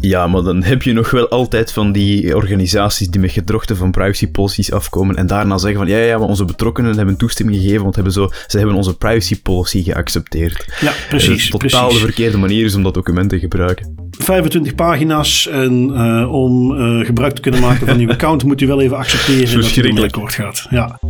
Ja, maar dan heb je nog wel altijd van die organisaties die met gedrochten van privacy afkomen en daarna zeggen van ja, ja, maar onze betrokkenen hebben toestemming gegeven, want hebben zo, ze hebben onze privacy policy geaccepteerd. Ja, precies. Dat totaal precies. de verkeerde manier is om dat document te gebruiken. 25 pagina's en uh, om uh, gebruik te kunnen maken van uw account moet u wel even accepteren dat het akkoord gaat. Ja.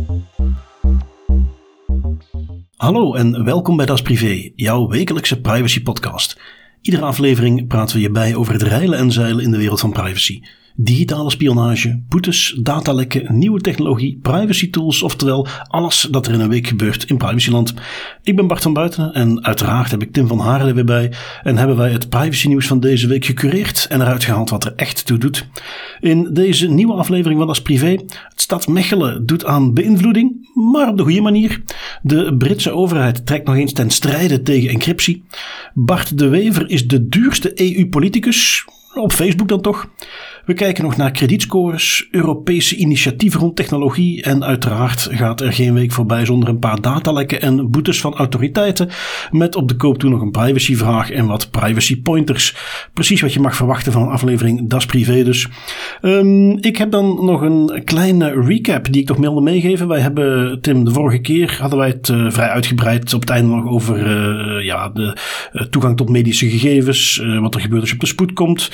Hallo en welkom bij Das Privé, jouw wekelijkse privacy podcast. Iedere aflevering praten we je bij over het reilen en zeilen in de wereld van privacy. Digitale spionage, boetes, datalekken, nieuwe technologie, privacy tools, oftewel alles dat er in een week gebeurt in privacyland. Ik ben Bart van Buiten en uiteraard heb ik Tim van Haren er weer bij en hebben wij het privacy nieuws van deze week gecureerd en eruit gehaald wat er echt toe doet. In deze nieuwe aflevering van As Privé, het stad Mechelen doet aan beïnvloeding, maar op de goede manier. De Britse overheid trekt nog eens ten strijde tegen encryptie. Bart de Wever is de duurste EU-politicus, op Facebook dan toch. We kijken nog naar kredietscores, Europese initiatieven rond technologie en uiteraard gaat er geen week voorbij zonder een paar datalekken en boetes van autoriteiten. Met op de koop toe nog een privacyvraag en wat privacy pointers. Precies wat je mag verwachten van een aflevering Das Privé dus. Um, ik heb dan nog een kleine recap die ik nog wilde meegeven. Wij hebben, Tim, de vorige keer hadden wij het uh, vrij uitgebreid op het einde nog over uh, ja, de uh, toegang tot medische gegevens. wat er gebeurt als je op de spoed komt.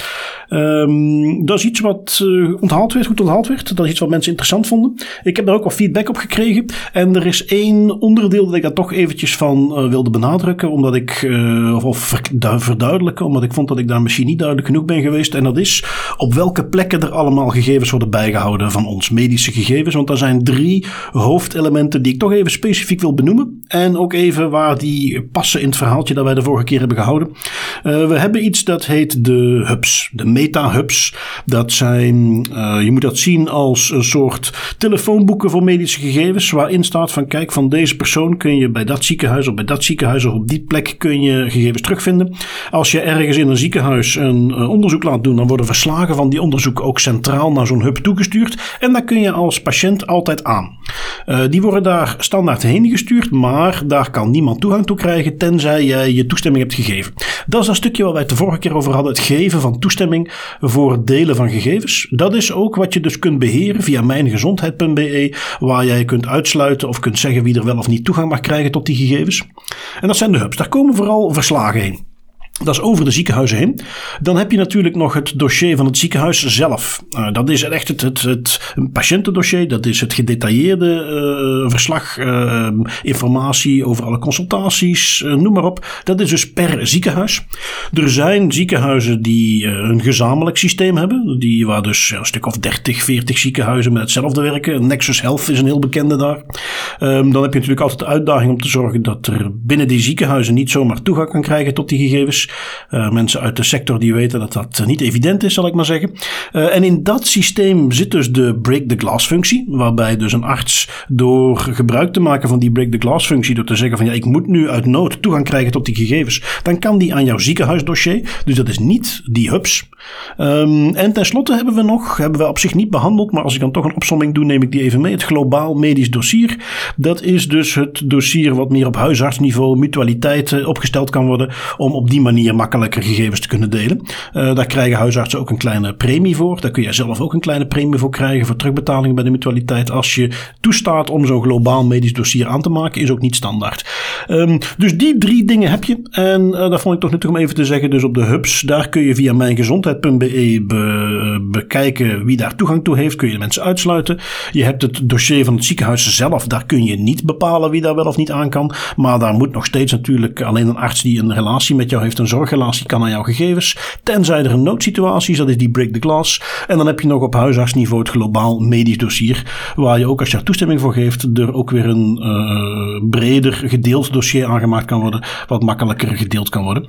Is iets wat uh, onthaald werd, goed onthaald werd. Dat is iets wat mensen interessant vonden. Ik heb daar ook wat feedback op gekregen. En er is één onderdeel dat ik daar toch eventjes van uh, wilde benadrukken. Omdat ik, uh, of, verduidelijken, omdat ik vond dat ik daar misschien niet duidelijk genoeg ben geweest. En dat is op welke plekken er allemaal gegevens worden bijgehouden van ons, medische gegevens. Want er zijn drie hoofdelementen die ik toch even specifiek wil benoemen. En ook even waar die passen in het verhaaltje dat wij de vorige keer hebben gehouden. we hebben iets dat heet de hubs, de meta-hubs. Dat zijn, uh, je moet dat zien als een soort telefoonboeken voor medische gegevens. Waarin staat van kijk, van deze persoon kun je bij dat ziekenhuis of bij dat ziekenhuis of op die plek kun je gegevens terugvinden. Als je ergens in een ziekenhuis een uh, onderzoek laat doen, dan worden verslagen van die onderzoek ook centraal naar zo'n hub toegestuurd. En daar kun je als patiënt altijd aan. Uh, die worden daar standaard heen gestuurd, maar daar kan niemand toegang toe krijgen tenzij jij je toestemming hebt gegeven. Dat is dat stukje waar wij de vorige keer over hadden, het geven van toestemming voor het van gegevens. Dat is ook wat je dus kunt beheren via mijngezondheid.be, waar jij kunt uitsluiten of kunt zeggen wie er wel of niet toegang mag krijgen tot die gegevens. En dat zijn de hubs. Daar komen vooral verslagen heen. Dat is over de ziekenhuizen heen. Dan heb je natuurlijk nog het dossier van het ziekenhuis zelf. Uh, dat is echt het, het, het patiëntendossier. Dat is het gedetailleerde uh, verslag, uh, informatie over alle consultaties, noem maar op. Dat is dus per ziekenhuis. Er zijn ziekenhuizen die een gezamenlijk systeem hebben. Die, waar dus een stuk of 30, 40 ziekenhuizen met hetzelfde werken. Nexus Health is een heel bekende daar. Um, dan heb je natuurlijk altijd de uitdaging om te zorgen dat er binnen die ziekenhuizen niet zomaar toegang kan krijgen tot die gegevens. Uh, mensen uit de sector die weten dat dat niet evident is, zal ik maar zeggen. Uh, en in dat systeem zit dus de break the glass functie, waarbij dus een arts door gebruik te maken van die break the glass functie, door te zeggen van ja, ik moet nu uit nood toegang krijgen tot die gegevens, dan kan die aan jouw ziekenhuisdossier. Dus dat is niet die hubs. Um, en tenslotte hebben we nog, hebben we op zich niet behandeld, maar als ik dan toch een opsomming doe, neem ik die even mee. Het globaal medisch dossier. Dat is dus het dossier wat meer op huisartsniveau, mutualiteiten opgesteld kan worden, om op die manier makkelijker gegevens te kunnen delen. Uh, daar krijgen huisartsen ook een kleine premie voor. Daar kun je zelf ook een kleine premie voor krijgen voor terugbetalingen bij de mutualiteit. Als je toestaat om zo'n globaal medisch dossier aan te maken, is ook niet standaard. Um, dus die drie dingen heb je. En uh, dat vond ik toch nuttig om even te zeggen. Dus op de hubs, daar kun je via mijngezondheid.be be, bekijken wie daar toegang toe heeft. Kun je mensen uitsluiten. Je hebt het dossier van het ziekenhuis zelf. Daar kun je niet bepalen wie daar wel of niet aan kan. Maar daar moet nog steeds natuurlijk alleen een arts die een relatie met jou heeft, zorgrelatie kan aan jouw gegevens. Tenzij er een noodsituatie is, dat is die break the glass. En dan heb je nog op huisartsniveau het globaal medisch dossier. Waar je ook als je daar toestemming voor geeft, er ook weer een uh, breder gedeeld dossier aangemaakt kan worden. Wat makkelijker gedeeld kan worden.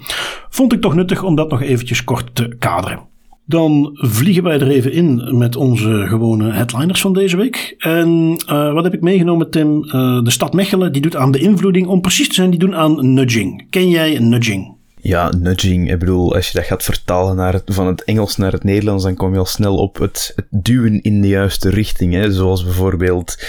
Vond ik toch nuttig om dat nog eventjes kort te kaderen. Dan vliegen wij er even in met onze gewone headliners van deze week. En uh, wat heb ik meegenomen, Tim? Uh, de stad Mechelen die doet aan beïnvloeding. Om precies te zijn, die doen aan nudging. Ken jij nudging? Ja, nudging. Ik bedoel, als je dat gaat vertalen naar het, van het Engels naar het Nederlands, dan kom je al snel op het, het duwen in de juiste richting. Hè? Zoals bijvoorbeeld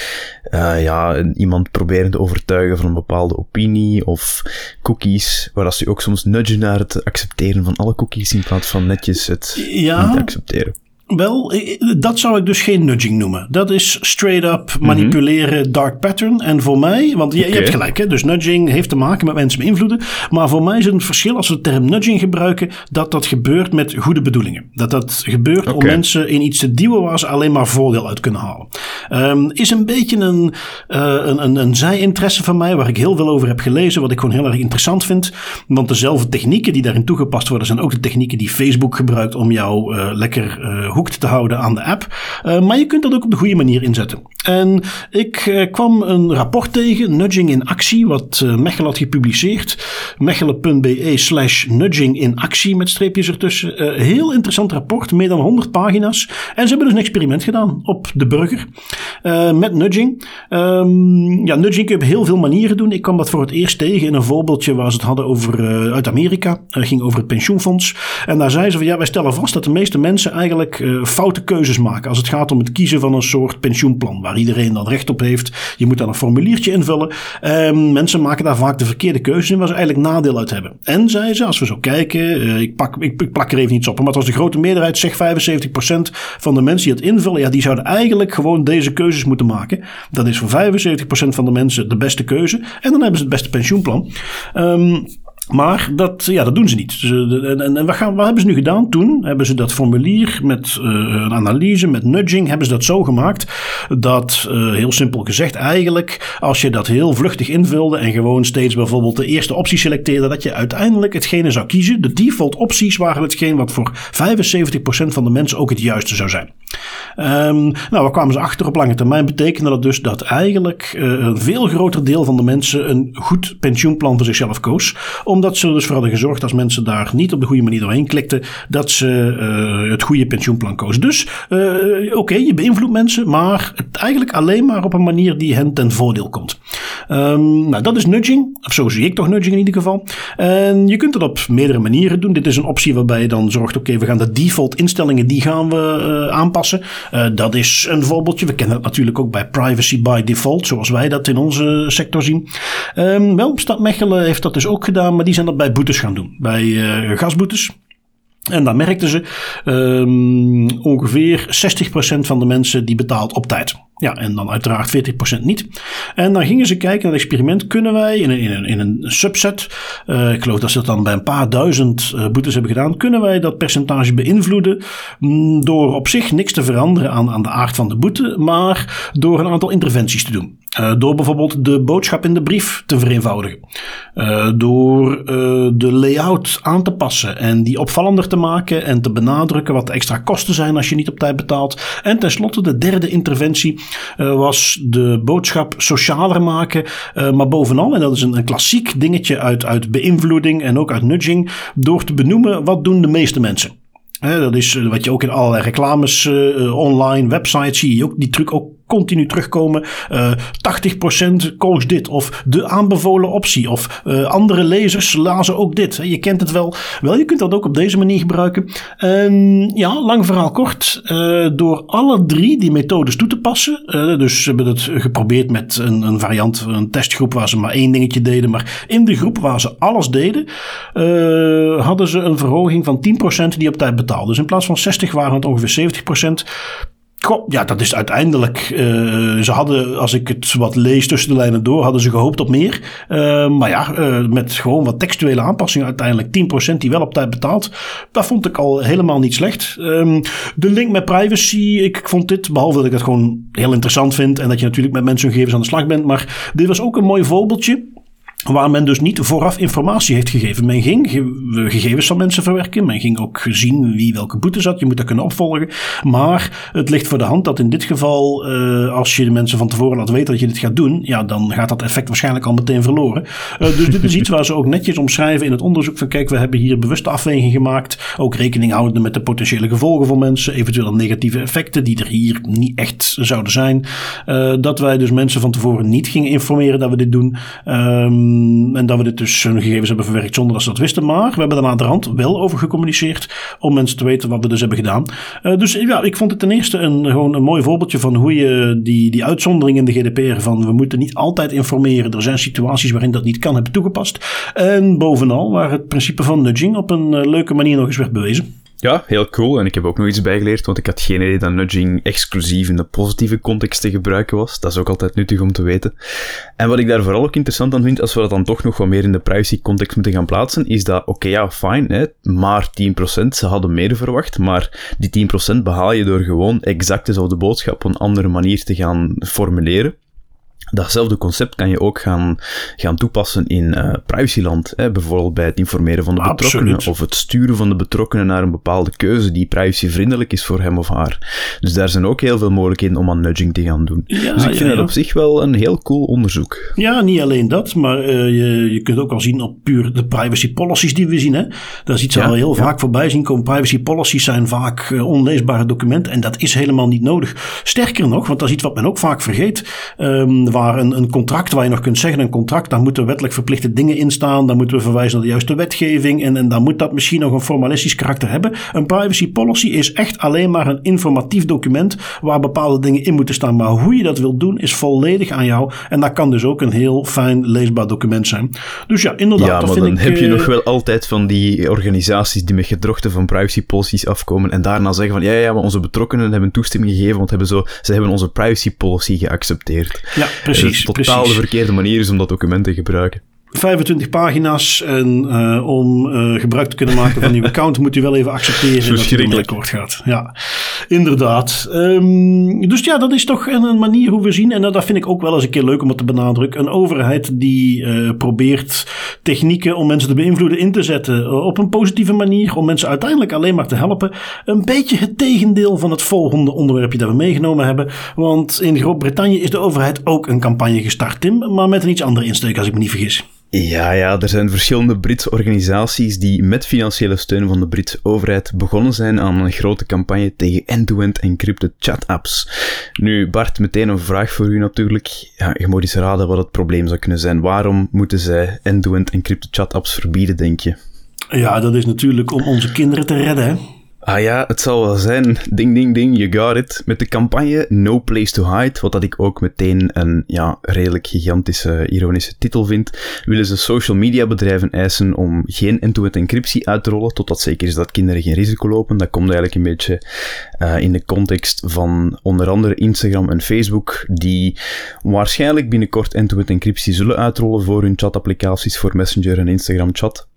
uh, ja, iemand proberen te overtuigen van een bepaalde opinie of cookies, waar als je ook soms nudgen naar het accepteren van alle cookies in plaats van netjes het ja, niet accepteren. Wel, dat zou ik dus geen nudging noemen. Dat is straight up manipuleren, dark pattern. En voor mij, want je, je hebt gelijk, hè, dus nudging heeft te maken met mensen beïnvloeden. Maar voor mij is het een verschil als we de term nudging gebruiken, dat dat gebeurt met goede bedoelingen. Dat dat gebeurt om mensen in iets te duwen waar ze alleen maar voordeel uit kunnen halen. Um, is een beetje een, uh, een, een, een zijinteresse van mij, waar ik heel veel over heb gelezen, wat ik gewoon heel erg interessant vind. Want dezelfde technieken die daarin toegepast worden, zijn ook de technieken die Facebook gebruikt om jou uh, lekker uh, te houden aan de app. Uh, maar je kunt dat ook op de goede manier inzetten. En ik uh, kwam een rapport tegen, Nudging in Actie, wat uh, Mechelen had gepubliceerd. Mechelen.be slash nudging in actie met streepjes ertussen. heel interessant rapport, meer dan 100 pagina's. En ze hebben dus een experiment gedaan op de burger met nudging. Um, ja, nudging kun je op heel veel manieren doen. Ik kwam dat voor het eerst tegen in een voorbeeldje waar ze het hadden over uit Amerika. Het ging over het pensioenfonds. En daar zeiden ze van ja, wij stellen vast dat de meeste mensen eigenlijk foute keuzes maken als het gaat om het kiezen van een soort pensioenplan waar iedereen dan recht op heeft. Je moet dan een formuliertje invullen. Um, mensen maken daar vaak de verkeerde keuzes in waar ze eigenlijk nadeel uit hebben. En zei ze, als we zo kijken, uh, ik, pak, ik, ik, plak er even iets op, maar als de grote meerderheid zegt 75% van de mensen die het invullen, ja, die zouden eigenlijk gewoon deze keuzes moeten maken. Dat is voor 75% van de mensen de beste keuze. En dan hebben ze het beste pensioenplan. Um, maar dat, ja, dat doen ze niet. Dus, en, en wat, gaan, wat hebben ze nu gedaan? Toen hebben ze dat formulier met uh, een analyse, met nudging, hebben ze dat zo gemaakt dat, uh, heel simpel gezegd, eigenlijk als je dat heel vluchtig invulde en gewoon steeds bijvoorbeeld de eerste optie selecteerde, dat je uiteindelijk hetgene zou kiezen. De default opties waren hetgeen wat voor 75% van de mensen ook het juiste zou zijn. Um, nou, waar kwamen ze achter op lange termijn? Betekende dat dus dat eigenlijk uh, een veel groter deel van de mensen een goed pensioenplan voor zichzelf koos omdat ze dus voor hadden gezorgd als mensen daar niet op de goede manier doorheen klikten, dat ze uh, het goede pensioenplan kozen. Dus uh, oké, je beïnvloedt mensen, maar eigenlijk alleen maar op een manier die hen ten voordeel komt. Um, nou, dat is nudging, of zo zie ik toch nudging in ieder geval. En je kunt het op meerdere manieren doen. Dit is een optie waarbij je dan zorgt, oké, we gaan de default instellingen, die gaan we uh, aanpassen. dat is een voorbeeldje. We kennen het natuurlijk ook bij privacy by default, zoals wij dat in onze sector zien. Um, wel, Stad Mechelen heeft dat dus ook gedaan, maar die zijn dat bij boetes gaan doen. Bij uh, gasboetes. En dan merkten ze um, ongeveer 60% van de mensen die betaalt op tijd. Ja, en dan uiteraard 40% niet. En dan gingen ze kijken naar het experiment. Kunnen wij in een, in in een subset, uh, ik geloof dat ze dat dan bij een paar duizend uh, boetes hebben gedaan, kunnen wij dat percentage beïnvloeden mm, door op zich niks te veranderen aan, aan de aard van de boete, maar door een aantal interventies te doen. Uh, door bijvoorbeeld de boodschap in de brief te vereenvoudigen. Door uh, de layout aan te passen en die opvallender te maken en te benadrukken wat de extra kosten zijn als je niet op tijd betaalt. En tenslotte de derde interventie was de boodschap socialer maken. maar bovenal, en dat is een, klassiek dingetje uit, uit beïnvloeding en ook uit nudging, door te benoemen wat doen de meeste mensen. Dat is wat je ook in allerlei reclames, online, websites zie je ook die truc ook continu terugkomen. Uh, 80% koos dit. Of de aanbevolen optie. Of uh, andere lezers lazen ook dit. Je kent het wel. Wel, je kunt dat ook op deze manier gebruiken. En ja, lang verhaal kort. Uh, door alle drie die methodes toe te passen. dus ze hebben het geprobeerd met een, een, variant, een testgroep waar ze maar één dingetje deden. Maar in de groep waar ze alles deden, hadden ze een verhoging van 10% die op tijd betaalde. Dus in plaats van 60 waren het ongeveer 70%. Ja, dat is uiteindelijk. Uh, ze hadden, als ik het wat lees tussen de lijnen door, hadden ze gehoopt op meer. Uh, maar ja, uh, met gewoon wat textuele aanpassingen, uiteindelijk 10% die wel op tijd betaalt. Dat vond ik al helemaal niet slecht. Um, de link met privacy, ik vond dit, behalve dat ik het gewoon heel interessant vind en dat je natuurlijk met mensen hun gegevens aan de slag bent. Maar dit was ook een mooi voorbeeldje Waar men dus niet vooraf informatie heeft gegeven. Men ging gegevens van mensen verwerken. Men ging ook zien wie welke boete zat. Je moet dat kunnen opvolgen. Maar het ligt voor de hand dat in dit geval, uh, als je de mensen van tevoren laat weten dat je dit gaat doen, ja, dan gaat dat effect waarschijnlijk al meteen verloren. Uh, dus dit is iets waar ze ook netjes omschrijven in het onderzoek van kijk, we hebben hier bewuste afweging gemaakt. Ook rekening houden met de potentiële gevolgen voor mensen. Eventueel negatieve effecten die er hier niet echt zouden zijn. Uh, dat wij dus mensen van tevoren niet gingen informeren dat we dit doen. Um, En dat we dit dus hun gegevens hebben verwerkt zonder dat ze dat wisten. Maar we hebben aan de hand wel over gecommuniceerd om mensen te weten wat we dus hebben gedaan. Uh, dus ja, ik vond het ten eerste een, gewoon een mooi voorbeeldje van hoe je die, die uitzondering in de GDPR van we moeten niet altijd informeren. Er zijn situaties waarin dat niet kan hebben toegepast. En bovenal waar het principe van nudging op een uh, leuke manier nog eens werd bewezen. Ja, heel cool. En ik heb ook nog iets bijgeleerd, want ik had geen idee dat nudging exclusief in de positieve context te gebruiken was. Dat is ook altijd nuttig om te weten. En wat ik daar vooral ook interessant aan vind, als we dat dan toch nog wat meer in de privacy context moeten gaan plaatsen, is dat, oké, ja, fine, maar 10%, ze hadden meer verwacht, maar die 10% behaal je door gewoon exact dezelfde boodschap op een andere manier te gaan formuleren. Datzelfde concept kan je ook gaan, gaan toepassen in uh, privacyland. Hè? Bijvoorbeeld bij het informeren van de betrokkenen of het sturen van de betrokkenen naar een bepaalde keuze die privacyvriendelijk is voor hem of haar. Dus daar zijn ook heel veel mogelijkheden om aan nudging te gaan doen. dus ik vind ja, het op zich wel een heel cool onderzoek. Ja, niet alleen dat, maar uh, je, je kunt ook al zien op puur de privacy policies die we zien. Hè? Daar is iets al heel vaak voorbij zien komen. Privacy policies zijn vaak uh, onleesbare documenten en dat is helemaal niet nodig. Sterker nog, want dat is iets wat men ook vaak vergeet. Um, waar een, een contract waar je nog kunt zeggen, een contract, daar moeten wettelijk verplichte dingen in staan, dan moeten we verwijzen naar de juiste wetgeving en, en dan moet dat misschien nog een formalistisch karakter hebben. Een privacy policy is echt alleen maar een informatief document waar bepaalde dingen in moeten staan. Maar hoe je dat wilt doen is volledig aan jou en dat kan dus ook een heel fijn leesbaar document zijn. Dus ja, inderdaad. Ja, maar dan ik, heb je nog wel altijd van die organisaties die met gedrochten van privacy policies afkomen en daarna zeggen van ja, ja, maar onze betrokkenen hebben toestemming gegeven, want hebben zo, ze hebben onze privacy policy geaccepteerd. Ja, precies. totaal de verkeerde manier is om dat document te gebruiken. 25 pagina's. En uh, om uh, gebruik te kunnen maken van uw account moet u wel even accepteren dat het een akkoord gaat. Ja, inderdaad. Um, dus ja, dat is toch een, een, manier hoe we zien. En dat vind ik ook wel eens een keer leuk om het te benadrukken. Een overheid die uh, probeert technieken om mensen te beïnvloeden in te zetten op een positieve manier. Om mensen uiteindelijk alleen maar te helpen. Een beetje het tegendeel van het volgende onderwerpje dat we meegenomen hebben. Want in Groot-Brittannië is de overheid ook een campagne gestart, Tim. Maar met een iets andere insteek als ik me niet vergis. Ja, ja, er zijn verschillende Britse organisaties die met financiële steun van de Britse overheid begonnen zijn aan een grote campagne tegen end-to-end encrypted chat-apps. Nu, Bart, meteen een vraag voor u natuurlijk. Ja, je moet eens raden wat het probleem zou kunnen zijn. Waarom moeten zij end-to-end encrypted chat-apps verbieden, denk je? Ja, dat is natuurlijk om onze kinderen te redden, hè? Ah ja, het zal wel zijn. Ding, ding, ding, you got it. Met de campagne No Place to Hide, wat dat ik ook meteen een ja, redelijk gigantische, ironische titel vind, willen ze social media bedrijven eisen om geen end-to-end encryptie uit te rollen, totdat zeker is dat kinderen geen risico lopen. Dat komt eigenlijk een beetje uh, in de context van onder andere Instagram en Facebook, die waarschijnlijk binnenkort end-to-end encryptie zullen uitrollen voor hun chatapplicaties voor Messenger en Instagram chat.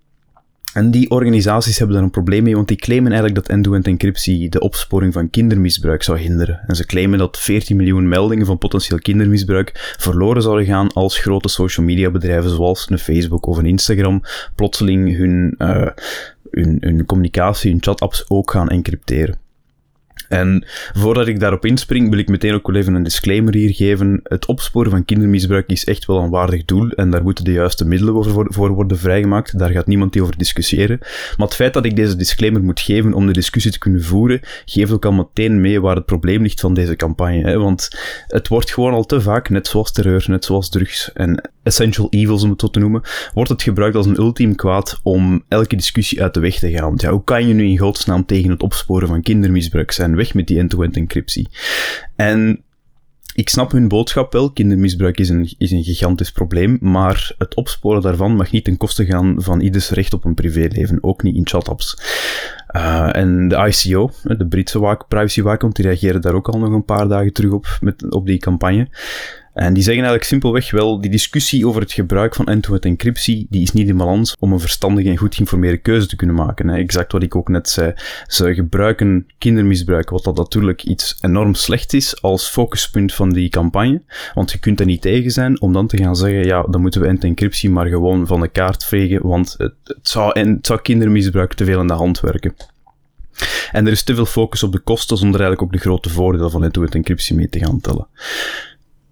En die organisaties hebben daar een probleem mee, want die claimen eigenlijk dat end-to-end encryptie de opsporing van kindermisbruik zou hinderen. En ze claimen dat 14 miljoen meldingen van potentieel kindermisbruik verloren zouden gaan als grote social media bedrijven zoals een Facebook of een Instagram plotseling hun, uh, hun, hun communicatie, hun chat-apps ook gaan encrypteren. En voordat ik daarop inspring, wil ik meteen ook wel even een disclaimer hier geven. Het opsporen van kindermisbruik is echt wel een waardig doel en daar moeten de juiste middelen voor, worden vrijgemaakt. Daar gaat niemand over discussiëren. Maar het feit dat ik deze disclaimer moet geven om de discussie te kunnen voeren, geeft ook al meteen mee waar het probleem ligt van deze campagne. Hè? Want het wordt gewoon al te vaak, net zoals terreur, net zoals drugs en essential evils om het zo te noemen, wordt het gebruikt als een ultiem kwaad om elke discussie uit de weg te gaan. Want ja, hoe kan je nu in godsnaam tegen het opsporen van kindermisbruik zijn? Weg met die end-to-end encryptie. En ik snap hun boodschap wel. Kindermisbruik is een, is een gigantisch probleem. Maar het opsporen daarvan mag niet ten koste gaan van ieders recht op een privéleven. Ook niet in chat-apps. Uh, en de ICO, de Britse privacywaakhond, die reageerde daar ook al nog een paar dagen terug op, met, op die campagne. En die zeggen eigenlijk simpelweg wel, die discussie over het gebruik van end-to-end encryptie, die is niet in balans om een verstandige en goed geïnformeerde keuze te kunnen maken. Exact wat ik ook net zei. Ze gebruiken kindermisbruik, wat dat natuurlijk iets enorm slecht is als focuspunt van die campagne. Want je kunt er niet tegen zijn om dan te gaan zeggen, ja, dan moeten we end-to-end encryptie maar gewoon van de kaart vegen, want het, het, zou, kindermisbruik te veel aan de hand werken. En er is te veel focus op de kosten zonder eigenlijk ook de grote voordelen van end-to-end encryptie mee te gaan tellen.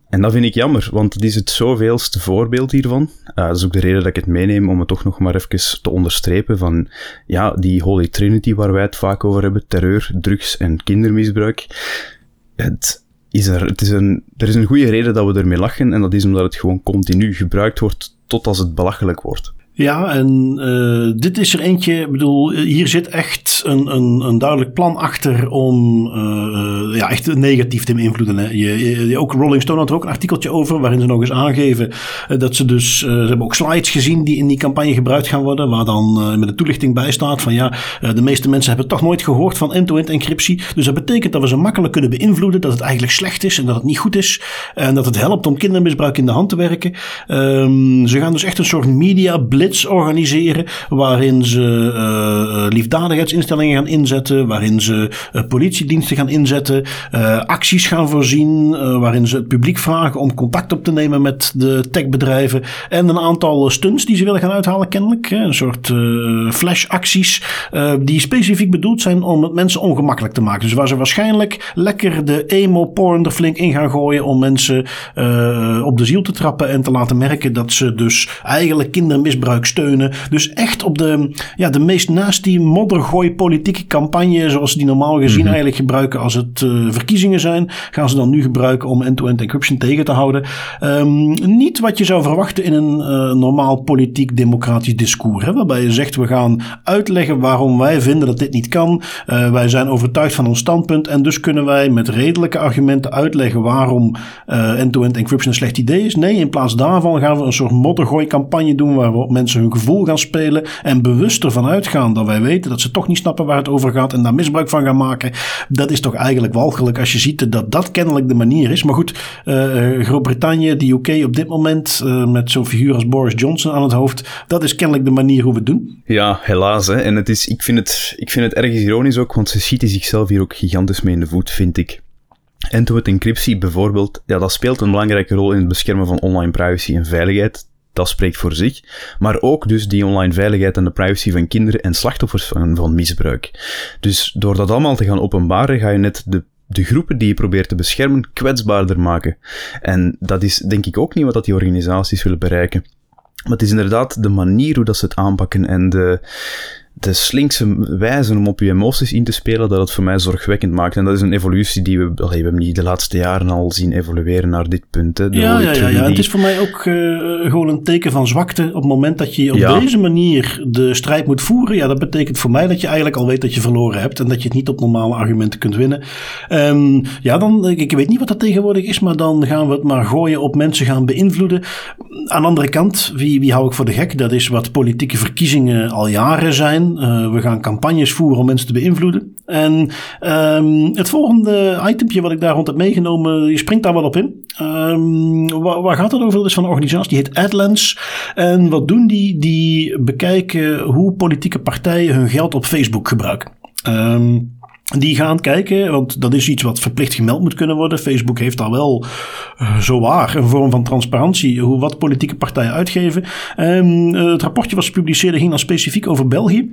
En dat vind ik jammer, want het is het zoveelste voorbeeld hiervan. Uh, dat is ook de reden dat ik het meeneem om het toch nog maar even te onderstrepen van, ja, die Holy Trinity waar wij het vaak over hebben, terreur, drugs en kindermisbruik. Het is er, het is een, er is een goede reden dat we ermee lachen en dat is omdat het gewoon continu gebruikt wordt tot als het belachelijk wordt. Ja, en uh, dit is er eentje. Ik bedoel, hier zit echt een, een, een duidelijk plan achter om uh, ja, echt negatief te beïnvloeden. Je, je, ook Rolling Stone had er ook een artikeltje over waarin ze nog eens aangeven uh, dat ze dus. ze hebben ook slides gezien die in die campagne gebruikt gaan worden. Waar dan met een toelichting bij staat van ja, de meeste mensen hebben toch nooit gehoord van end-to-end encryptie. Dus dat betekent dat we ze makkelijk kunnen beïnvloeden. Dat het eigenlijk slecht is en dat het niet goed is. En dat het helpt om kindermisbruik in de hand te werken. Um, ze gaan dus echt een soort media blitz organiseren. Waarin ze uh, liefdadigheidsinstellingen gaan inzetten. Waarin ze uh, politiediensten gaan inzetten. Acties gaan voorzien. waarin ze het publiek vragen om contact op te nemen met de techbedrijven. En een aantal stunts die ze willen gaan uithalen, kennelijk. Een soort flashacties. die specifiek bedoeld zijn om het mensen ongemakkelijk te maken. Dus waar ze waarschijnlijk lekker de emo-porn er flink in gaan gooien. Om mensen op de ziel te trappen en te laten merken dat ze dus eigenlijk kindermisbruik steunen. Dus echt op de, ja, de meest nasty moddergooi politieke campagne, zoals ze die normaal gezien mhm. eigenlijk gebruiken als het uh, verkiezingen zijn, gaan ze dan nu gebruiken om end-to-end encryption tegen te houden. Um, niet wat je zou verwachten in een uh, normaal politiek democratisch discours, hè, waarbij je zegt we gaan uitleggen waarom wij vinden dat dit niet kan. Uh, wij zijn overtuigd van ons standpunt en dus kunnen wij met redelijke argumenten uitleggen waarom end-to-end encryption een slecht idee is. Nee, in plaats daarvan gaan we een soort moddergooi campagne doen waar we op mensen mensen hun gevoel gaan spelen en bewust ervan uitgaan dat wij weten dat ze toch niet snappen waar het over gaat en daar misbruik van gaan maken. Dat is toch eigenlijk walgelijk als je ziet dat dat kennelijk de manier is. Maar goed, uh, Groot-Brittannië, de UK op dit moment uh, met zo'n figuur als Boris Johnson aan het hoofd, dat is kennelijk de manier hoe we het doen. Ja, helaas. Hè. En het is, ik, vind het, ik vind het ergens ironisch ook, want ze schieten zichzelf hier ook gigantisch mee in de voet, vind ik. En toen het encryptie bijvoorbeeld, ja, dat speelt een belangrijke rol in het beschermen van online privacy en veiligheid dat spreekt voor zich. Maar ook dus die online veiligheid en de privacy van kinderen en slachtoffers van, misbruik. Dus door dat allemaal te gaan openbaren, ga je net de de groepen die je probeert te beschermen kwetsbaarder maken. En dat is denk ik ook niet wat dat die organisaties willen bereiken. Maar het is inderdaad de manier hoe dat ze het aanpakken en de, de slinkse wijze om op je emoties in te spelen, dat het voor mij zorgwekkend maakt. En dat is een evolutie die we, allee, we hebben niet de laatste jaren al zien evolueren naar dit punt. Hè, ja, ja, ja, ja, het is voor mij ook uh, gewoon een teken van zwakte. Op het moment dat je op deze manier de strijd moet voeren, ja, dat betekent voor mij dat je eigenlijk al weet dat je verloren hebt en dat je het niet op normale argumenten kunt winnen. Um, ja, dan, ik weet niet wat dat tegenwoordig is, maar dan gaan we het maar gooien op mensen gaan beïnvloeden. Aan de andere kant, wie, wie hou ik voor de gek? Dat is wat politieke verkiezingen al jaren zijn. Uh, we gaan campagnes voeren om mensen te beïnvloeden. En um, het volgende itempje wat ik daar rond heb meegenomen, je springt daar wel op in. Um, waar, gaat het over? Dat is van een organisatie die heet AdLens. En wat doen die? Die bekijken hoe politieke partijen hun geld op Facebook gebruiken. Um, die gaan kijken, want dat is iets wat verplicht gemeld moet kunnen worden. Facebook heeft al wel uh, zo waar een vorm van transparantie, hoe wat politieke partijen uitgeven. Um, het rapportje was gepubliceerd ging dan specifiek over België.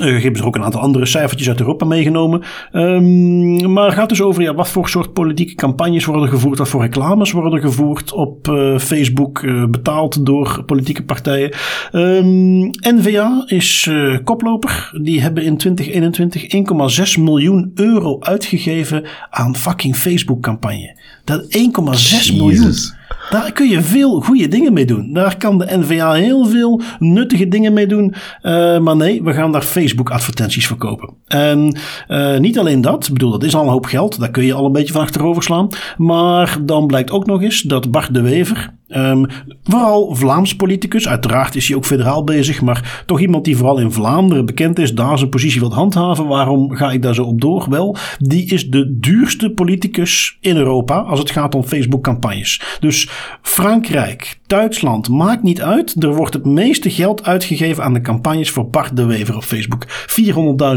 Uh, hebben ze ook een aantal andere cijfertjes uit Europa meegenomen. Um, maar het gaat dus over ja, wat voor soort politieke campagnes worden gevoerd, wat voor reclames worden gevoerd op uh, Facebook, uh, betaald door politieke partijen. Um, NVA is koploper. Die hebben in 2021 1,6 miljoen euro uitgegeven aan fucking Facebook-campagne. Dat 1,6 miljoen. Daar kun je veel goede dingen mee doen. Daar kan de NVA heel veel nuttige dingen mee doen. Uh, maar nee, we gaan daar Facebook advertenties verkopen. En uh, niet alleen dat. Ik bedoel, dat is al een hoop geld. Daar kun je al een beetje van achterover slaan. Maar dan blijkt ook nog eens dat Bart de Wever Um, vooral Vlaams politicus. Uiteraard is hij ook federaal bezig, maar toch iemand die vooral in Vlaanderen bekend is, daar zijn positie wil handhaven. Waarom ga ik daar zo op door? Wel, die is de duurste politicus in Europa als het gaat om Facebook-campagnes. Dus Frankrijk, Duitsland, maakt niet uit. Er wordt het meeste geld uitgegeven aan de campagnes voor Bart de Wever op Facebook.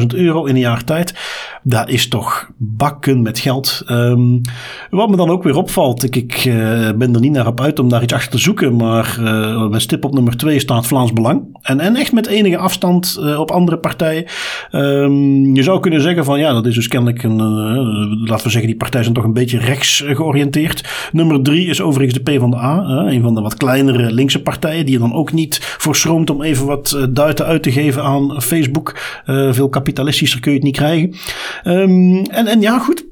400.000 euro in een jaar tijd. Dat is toch bakken met geld. Um, wat me dan ook weer opvalt, ik, ik uh, ben er niet naar op uit om daar iets achter te zoeken. Maar uh, met stip op nummer 2 staat Vlaams Belang. En, en echt met enige afstand uh, op andere partijen. Um, je zou kunnen zeggen van ja, dat is dus kennelijk een. Laten we zeggen, die partijen zijn toch een beetje rechts georiënteerd. Nummer 3 is overigens de P van de A. een van de wat kleinere linkse partijen. Die je dan ook niet voor schroomt om even wat duiten uit te geven aan Facebook. veel kapitalistischer kun je het niet krijgen. Um, en, en ja, goed.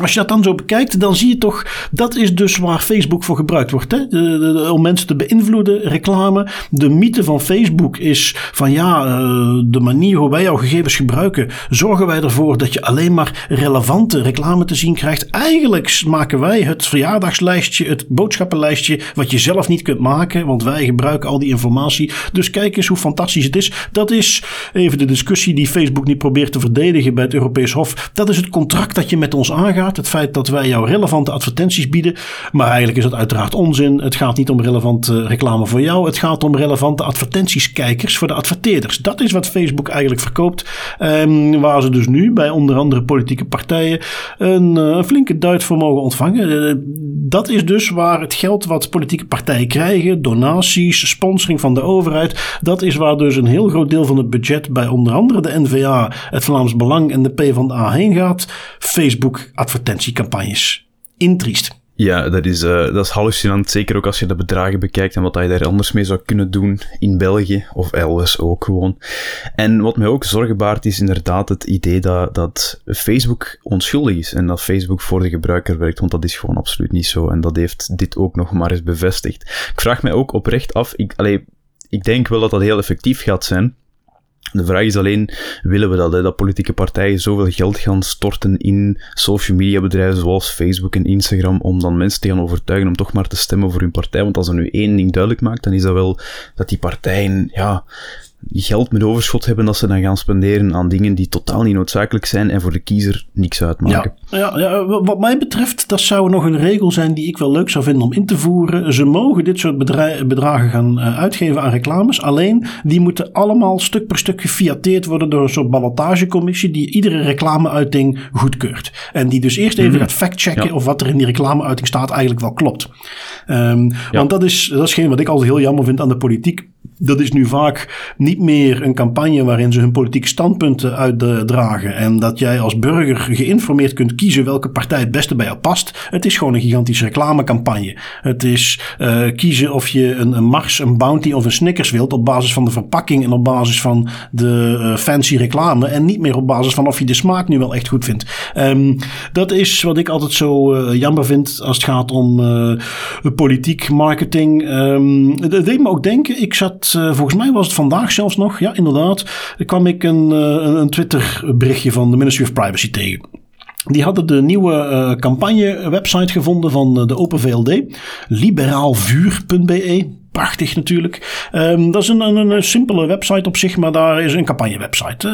Als je dat dan zo bekijkt, dan zie je toch, dat is dus waar Facebook voor gebruikt wordt. Hè? De, om mensen te beïnvloeden, reclame. De mythe van Facebook is van ja, uh, de manier hoe wij jouw gegevens gebruiken, zorgen wij ervoor dat je alleen maar relevante reclame te zien krijgt. Eigenlijk maken wij het verjaardagslijstje, het boodschappenlijstje, wat je zelf niet kunt maken, want wij gebruiken al die informatie. Dus kijk eens hoe fantastisch het is. Dat is even de discussie die Facebook niet probeert te verdedigen bij het Europees Hof. Dat is het contract dat je met ons aangaat. Het feit dat wij jou relevante advertenties bieden. Maar eigenlijk is dat uiteraard onzin. Het gaat niet om relevante reclame voor jou. Het gaat om relevante advertentieskijkers voor de adverteerders. Dat is wat Facebook eigenlijk verkoopt. Um, waar ze dus nu bij onder andere politieke partijen een, een flinke duit voor mogen ontvangen. Uh, dat is dus waar het geld wat politieke partijen krijgen, donaties, sponsoring van de overheid. Dat is waar dus een heel groot deel van het budget bij onder andere de NVA, het Vlaams Belang en de PvdA heen gaat. Facebook advertentiecampagnes. Intriest. Ja, dat is, uh, dat is hallucinant. Zeker ook als je de bedragen bekijkt en wat je daar anders mee zou kunnen doen in België of elders ook gewoon. En wat mij ook zorgen baart is inderdaad het idee dat, dat Facebook onschuldig is en dat Facebook voor de gebruiker werkt, want dat is gewoon absoluut niet zo. En dat heeft dit ook nog maar eens bevestigd. Ik vraag mij ook oprecht af, ik, ik denk wel dat dat heel effectief gaat zijn. De vraag is alleen, willen we dat, hè, dat politieke partijen zoveel geld gaan storten in social media bedrijven zoals Facebook en Instagram, om dan mensen te gaan overtuigen om toch maar te stemmen voor hun partij? Want als er nu één ding duidelijk maakt, dan is dat wel dat die partijen, ja, geld met overschot hebben dat ze dan gaan spenderen aan dingen die totaal niet noodzakelijk zijn en voor de kiezer niks uitmaken. Ja, ja, ja, wat mij betreft, dat zou nog een regel zijn die ik wel leuk zou vinden om in te voeren. Ze mogen dit soort bedragen gaan uh, uitgeven aan reclames. Alleen, die moeten allemaal stuk per stuk gefiateerd worden door een soort ballotagecommissie die iedere reclameuiting goedkeurt. En die dus eerst even mm gaat factchecken ja. of wat er in die reclameuiting staat eigenlijk wel klopt. Um, want dat is, dat is geen wat ik altijd heel jammer vind aan de politiek dat is nu vaak niet meer een campagne waarin ze hun politieke standpunten uitdragen. En dat jij als burger geïnformeerd kunt kiezen welke partij het beste bij jou past. Het is gewoon een gigantische reclamecampagne. Het is uh, kiezen of je een, een, Mars, een Bounty of een Snickers wilt op basis van de verpakking en op basis van de uh, fancy reclame. En niet meer op basis van of je de smaak nu wel echt goed vindt. Um, dat is wat ik altijd zo uh, jammer vind als het gaat om politiek, marketing. Um, dat deed me ook denken. Ik zat volgens mij was het vandaag zelfs nog, ja inderdaad, kwam ik een, uh, een Twitter berichtje van de Ministry of Privacy tegen. Die hadden de nieuwe uh, campagne website gevonden van de Open VLD, liberaalvuur.be prachtig natuurlijk. Um, dat is een, een, een, simpele website op zich, maar daar is een campagnewebsite.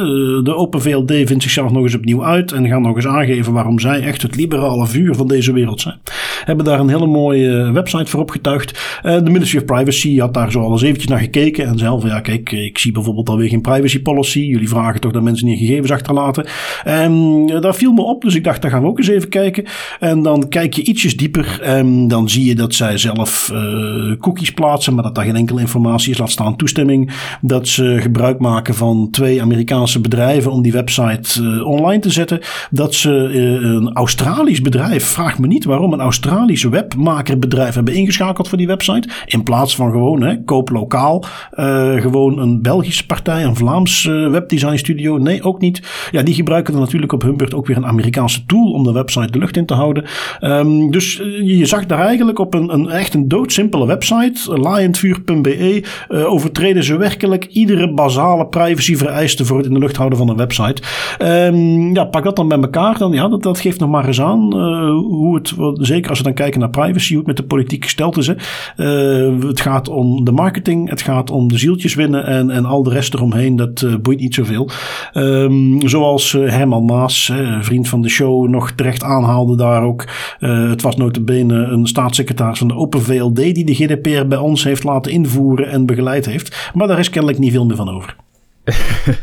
De Open VLD vindt zichzelf nog eens opnieuw uit en gaan nog eens aangeven waarom zij echt het liberale vuur van deze wereld zijn. Hebben daar een hele mooie website voor opgetuigd. Uh, de Ministry of Privacy had daar zo al eens eventjes naar gekeken en van ja kijk, ik zie bijvoorbeeld alweer geen privacy policy. Jullie vragen toch dat mensen niet gegevens achterlaten. En uh, daar viel me op, dus ik dacht daar gaan we ook eens even kijken. En dan kijk je ietsjes dieper en dan zie je dat zij zelf uh, cookies plaatsen maar dat daar geen enkele informatie is, laat staan toestemming. Dat ze gebruik maken van twee Amerikaanse bedrijven om die website uh, online te zetten. Dat ze uh, een Australisch bedrijf, vraag me niet waarom, een Australisch webmakerbedrijf hebben ingeschakeld voor die website. In plaats van gewoon, hè, koop lokaal, uh, gewoon een Belgische partij, een Vlaams webdesign studio. Nee, ook niet. Ja, die gebruiken dan natuurlijk op hun beurt ook weer een Amerikaanse tool om de website de lucht in te houden. Um, dus je zag daar eigenlijk op een, een echt een doodsimpele website, liondvuur.be, uh, overtreden ze werkelijk iedere basale privacyvereiste voor het in de lucht houden van een website. Um, ja, pak dat dan bij elkaar. Dan, ja, dat, dat geeft nog maar eens aan uh, hoe het, zeker als we dan kijken naar privacy, hoe het met de politiek gesteld is. Hè. Uh, het gaat om de marketing, het gaat om de zieltjes winnen en, en al de rest eromheen. Dat boeit niet zoveel. Um, zoals Herman Maas, vriend van de show, nog terecht aanhaalde daar ook. het was notabene een staatssecretaris van de Open VLD die de GDPR bij ons heeft laten invoeren en begeleid heeft. Maar daar is kennelijk niet veel meer van over.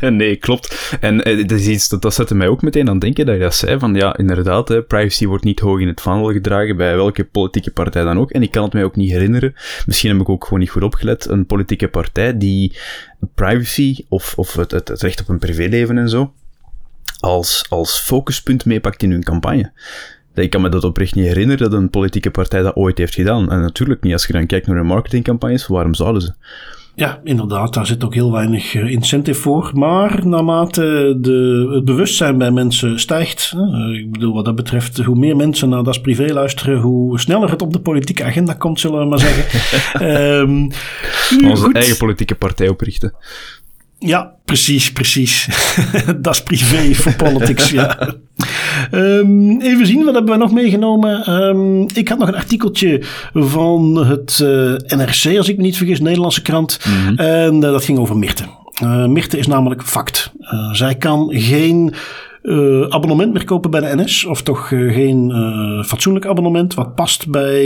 nee, klopt. En uh, dat is iets dat, dat zette mij ook meteen aan denken dat je dat zei. Van ja, inderdaad, hè, privacy wordt niet hoog in het vaandel gedragen bij welke politieke partij dan ook. En ik kan het mij ook niet herinneren. Misschien heb ik ook gewoon niet goed opgelet. Een politieke partij die privacy of, of het, het, het recht op een privéleven en zo als, als focuspunt meepakt in hun campagne. Ik kan me dat oprecht niet herinneren dat een politieke partij dat ooit heeft gedaan. En natuurlijk niet, als je dan kijkt naar hun marketingcampagnes, waarom zouden ze? Ja, inderdaad, daar zit ook heel weinig eh, incentive voor. Maar naarmate de, het bewustzijn bij mensen stijgt, uh, ik bedoel wat dat betreft, hoe meer mensen naar Das Privé luisteren, hoe sneller het op de politieke agenda komt, zullen we maar zeggen. um, Onze goed. eigen politieke partij oprichten. Ja, precies, precies. dat is privé voor politics, ja. Um, even zien, wat hebben we nog meegenomen? Um, ik had nog een artikeltje van het uh, eh, NRC, als ik me niet vergis, Nederlandse krant. Mm -hmm. En uh, dat ging over Mirte. Uh, Mirte is namelijk fact. zij kan geen uh, abonnement meer kopen bij de NS. Of toch uh, geen uh, fatsoenlijk abonnement. Wat past bij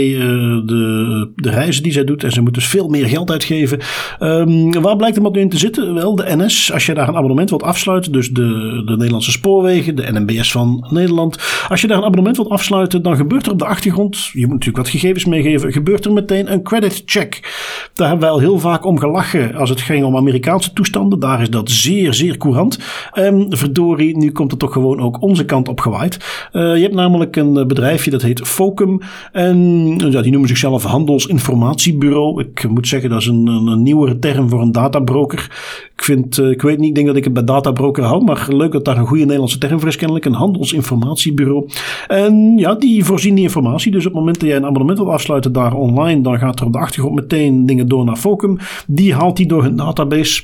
de, de reizen die zij doet. En ze moet dus veel meer geld uitgeven. Um, waar blijkt hem wat nu in te zitten? Wel, de NS. Als je daar een abonnement wilt afsluiten. Dus de, de Nederlandse spoorwegen. De NMBS van Nederland. Als je daar een abonnement wilt afsluiten. Dan gebeurt er op de achtergrond. Je moet natuurlijk wat gegevens meegeven. Gebeurt er meteen een credit check. Daar hebben wij al heel vaak om gelachen. Als het ging om Amerikaanse toestanden. Daar is dat zeer, zeer courant. En verdorie, nu komt het toch gewoon ook onze kant op gewaaid. Uh, je hebt namelijk een bedrijfje dat heet Focum. En ja, die noemen zichzelf Handelsinformatiebureau. Ik moet zeggen, dat is een, een, nieuwere term voor een databroker. Ik, vind, ik weet niet, ik denk dat ik het bij databroker hou. Maar leuk dat daar een goede Nederlandse term voor is kennelijk. Een handelsinformatiebureau. En ja, die voorzien die informatie. Dus op het moment dat jij een abonnement wilt afsluiten daar online, dan gaat er op de achtergrond meteen dingen door naar Focum. Die haalt die door hun database.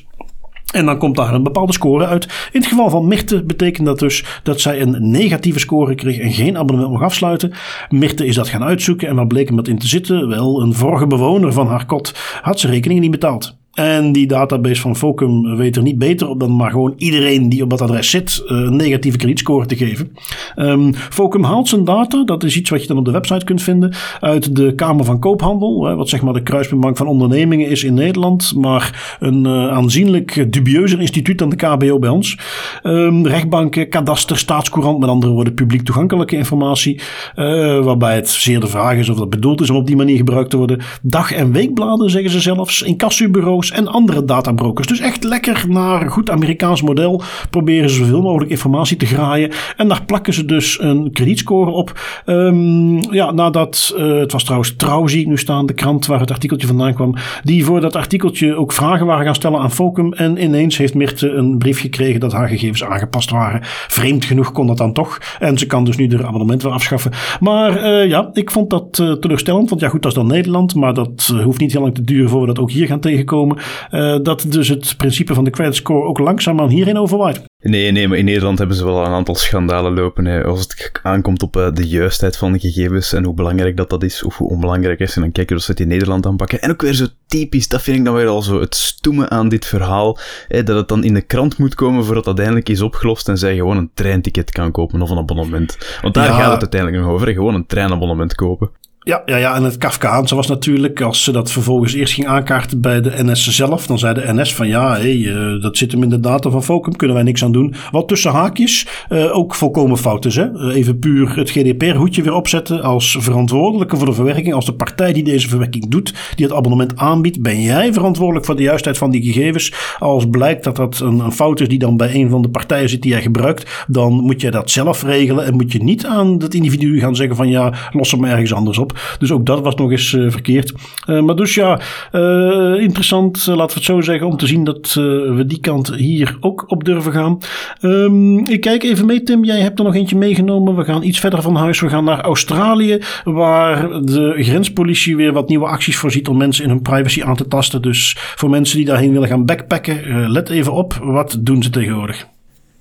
En dan komt daar een bepaalde score uit. In het geval van Mirte betekent dat dus dat zij een negatieve score kreeg en geen abonnement mag afsluiten. Mirte is dat gaan uitzoeken en waar bleek hem dat in te zitten? Wel, een vorige bewoner van haar kot had zijn rekeningen niet betaald. En die database van Focum weet er niet beter op dan maar gewoon iedereen die op dat adres zit eh, een negatieve kredietscore te geven. Um, Focum haalt zijn data, dat is iets wat je dan op de website kunt vinden, uit de Kamer van Koophandel, wat zeg maar de kruispuntbank van ondernemingen is in Nederland, maar een uh, aanzienlijk dubieuzer instituut dan de KBO bij ons. Um, rechtbanken, kadaster, staatscourant, met andere woorden publiek toegankelijke informatie, uh, waarbij het zeer de vraag is of dat bedoeld is om op die manier gebruikt te worden. Dag- en weekbladen zeggen ze zelfs, incassobureaus en andere databrokers. Dus echt lekker naar goed Amerikaans model proberen ze zoveel mogelijk informatie te graaien. En daar plakken ze dus een kredietscore op. Um, ja, nadat, uh, het was trouwens Trouw zie ik nu staan, de krant waar het artikeltje vandaan kwam. Die voor dat artikeltje ook vragen waren gaan stellen aan Focum. En ineens heeft Mirte een brief gekregen dat haar gegevens aangepast waren. Vreemd genoeg kon dat dan toch. En ze kan dus nu de abonnement weer afschaffen. Maar uh, ja, ik vond dat uh, teleurstellend. Want ja goed, dat is dan Nederland. Maar dat hoeft niet heel lang te duren voor we dat ook hier gaan tegenkomen. Uh, dat dus het principe van de credit score ook langzaamaan hierin overwaait. Nee, nee, maar in Nederland hebben ze wel een aantal schandalen lopen. Hè. Als het aankomt op uh, de juistheid van de gegevens en hoe belangrijk dat, dat is, of hoe onbelangrijk is. En dan kijken we ze het in Nederland aanpakken. En ook weer zo typisch, dat vind ik dan weer al zo het stoemen aan dit verhaal. Hè, dat het dan in de krant moet komen voordat dat uiteindelijk is opgelost en zij gewoon een treinticket kan kopen of een abonnement. Want daar ja. gaat het uiteindelijk nog over, gewoon een treinabonnement kopen. Ja, ja, ja, en het Kafkaanse was natuurlijk, als ze dat vervolgens eerst ging aankaarten bij de NS zelf, dan zei de NS van ja, hey, uh, dat zit hem in de data van Focum, kunnen wij niks aan doen. Wat tussen haakjes uh, ook volkomen fout is. Hè? Even puur het GDPR-hoedje weer opzetten als verantwoordelijke voor de verwerking, als de partij die deze verwerking doet, die het abonnement aanbiedt, ben jij verantwoordelijk voor de juistheid van die gegevens. Als blijkt dat dat een, een fout is die dan bij een van de partijen zit die jij gebruikt, dan moet jij dat zelf regelen en moet je niet aan dat individu gaan zeggen van ja, los hem ergens anders op. Dus ook dat was nog eens uh, verkeerd. Uh, maar dus ja, uh, interessant, laten we het zo zeggen, om te zien dat we die kant hier ook op durven gaan. Um, ik kijk even mee, Tim. Jij hebt er nog eentje meegenomen. We gaan iets verder van huis. We gaan naar Australië, waar de grenspolitie weer wat nieuwe acties voorziet om mensen in hun privacy aan te tasten. Dus voor mensen die daarheen willen gaan backpacken, let even op. Wat doen ze tegenwoordig?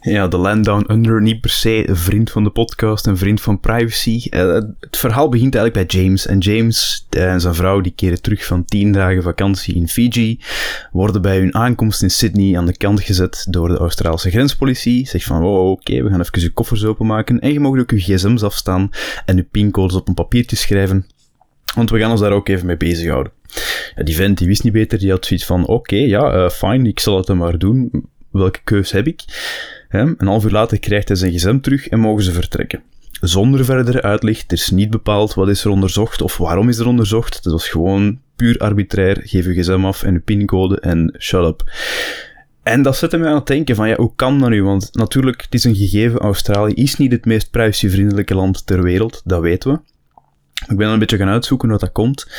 Ja, de Land Down Under, niet per se een vriend van de podcast, een vriend van privacy. Uh, het verhaal begint eigenlijk bij James. En James en zijn vrouw die keren terug van tien dagen vakantie in Fiji, worden bij hun aankomst in Sydney aan de kant gezet door de Australische grenspolitie. Zegt van, oh, oké, we gaan even je koffers openmaken en je mag ook je gsm's afstaan en je pincodes op een papiertje schrijven. Want we gaan ons daar ook even mee bezighouden. Ja, die vent die wist niet beter, die had zoiets van, oké, ja, uh, fijn, ik zal het dan maar doen. Welke keus heb ik? Een half uur later krijgt hij zijn gsm terug en mogen ze vertrekken. Zonder verdere uitleg, het is niet bepaald wat is er onderzocht of waarom is er onderzocht. Het was gewoon puur arbitrair, geef je gsm af en je pincode en shut up. En dat zette mij aan het denken van, ja, hoe kan dat nu? Want natuurlijk, het is een gegeven, Australië is niet het meest privacyvriendelijke land ter wereld, dat weten we. Ik ben een beetje gaan uitzoeken hoe dat komt.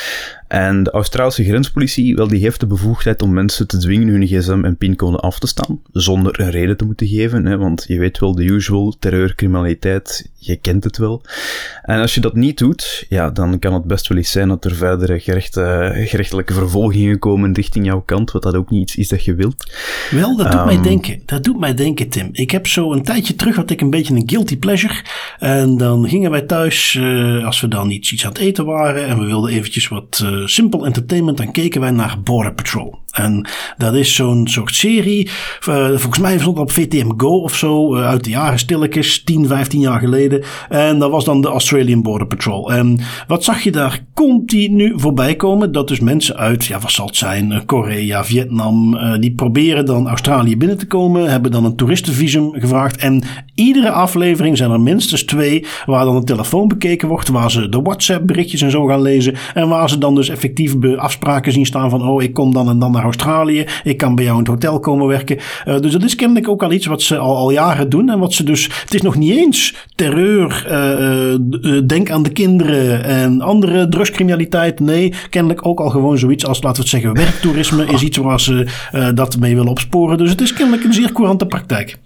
En de Australische grenspolitie, wel, die heeft de bevoegdheid om mensen te dwingen hun gsm en pincode af te staan, zonder een reden te moeten geven, hè, want je weet wel, de usual, terreur, criminaliteit, je kent het wel. En als je dat niet doet, ja, dan kan het best wel eens zijn dat er verdere gerechte, gerechtelijke vervolgingen komen richting jouw kant, wat dat ook niet iets is dat je wilt. Wel, dat doet mij ehm, denken. Dat doet mij denken, Tim. Ik heb zo een tijdje terug had ik een beetje een guilty pleasure. En dan gingen wij thuis, uh, als we dan iets, iets aan het eten waren en we wilden eventjes wat uh, simpel entertainment, dan keken wij naar Border Patrol. En dat is zo'n soort serie, uh, volgens mij stond op VTM Go of zo, uit de jaren stilletjes, 10, 15 jaar geleden. En dat was dan de Australian Border Patrol. En wat zag je daar continu voorbij komen? Dat dus mensen uit, ja wat zal het zijn, Korea, Vietnam, die proberen dan Australië binnen te komen, hebben dan een toeristenvisum gevraagd. En iedere aflevering zijn er minstens twee waar dan een telefoon bekeken wordt, waar ze de WhatsApp berichtjes en zo gaan lezen. En waar ze dan dus effectief afspraken zien staan van, oh ik kom dan en dan naar Australië, ik kan bij jou in het hotel komen werken. Uh, dus dat is kennelijk ook al iets wat ze al, al jaren doen en wat ze dus, het is nog niet eens terreur, uh, denk aan de kinderen en andere drugscriminaliteit. Nee, kennelijk ook al gewoon zoiets als, laten we het zeggen, werktoerisme is iets waar ze dat mee willen opsporen. Dus het is kennelijk een zeer courante praktijk.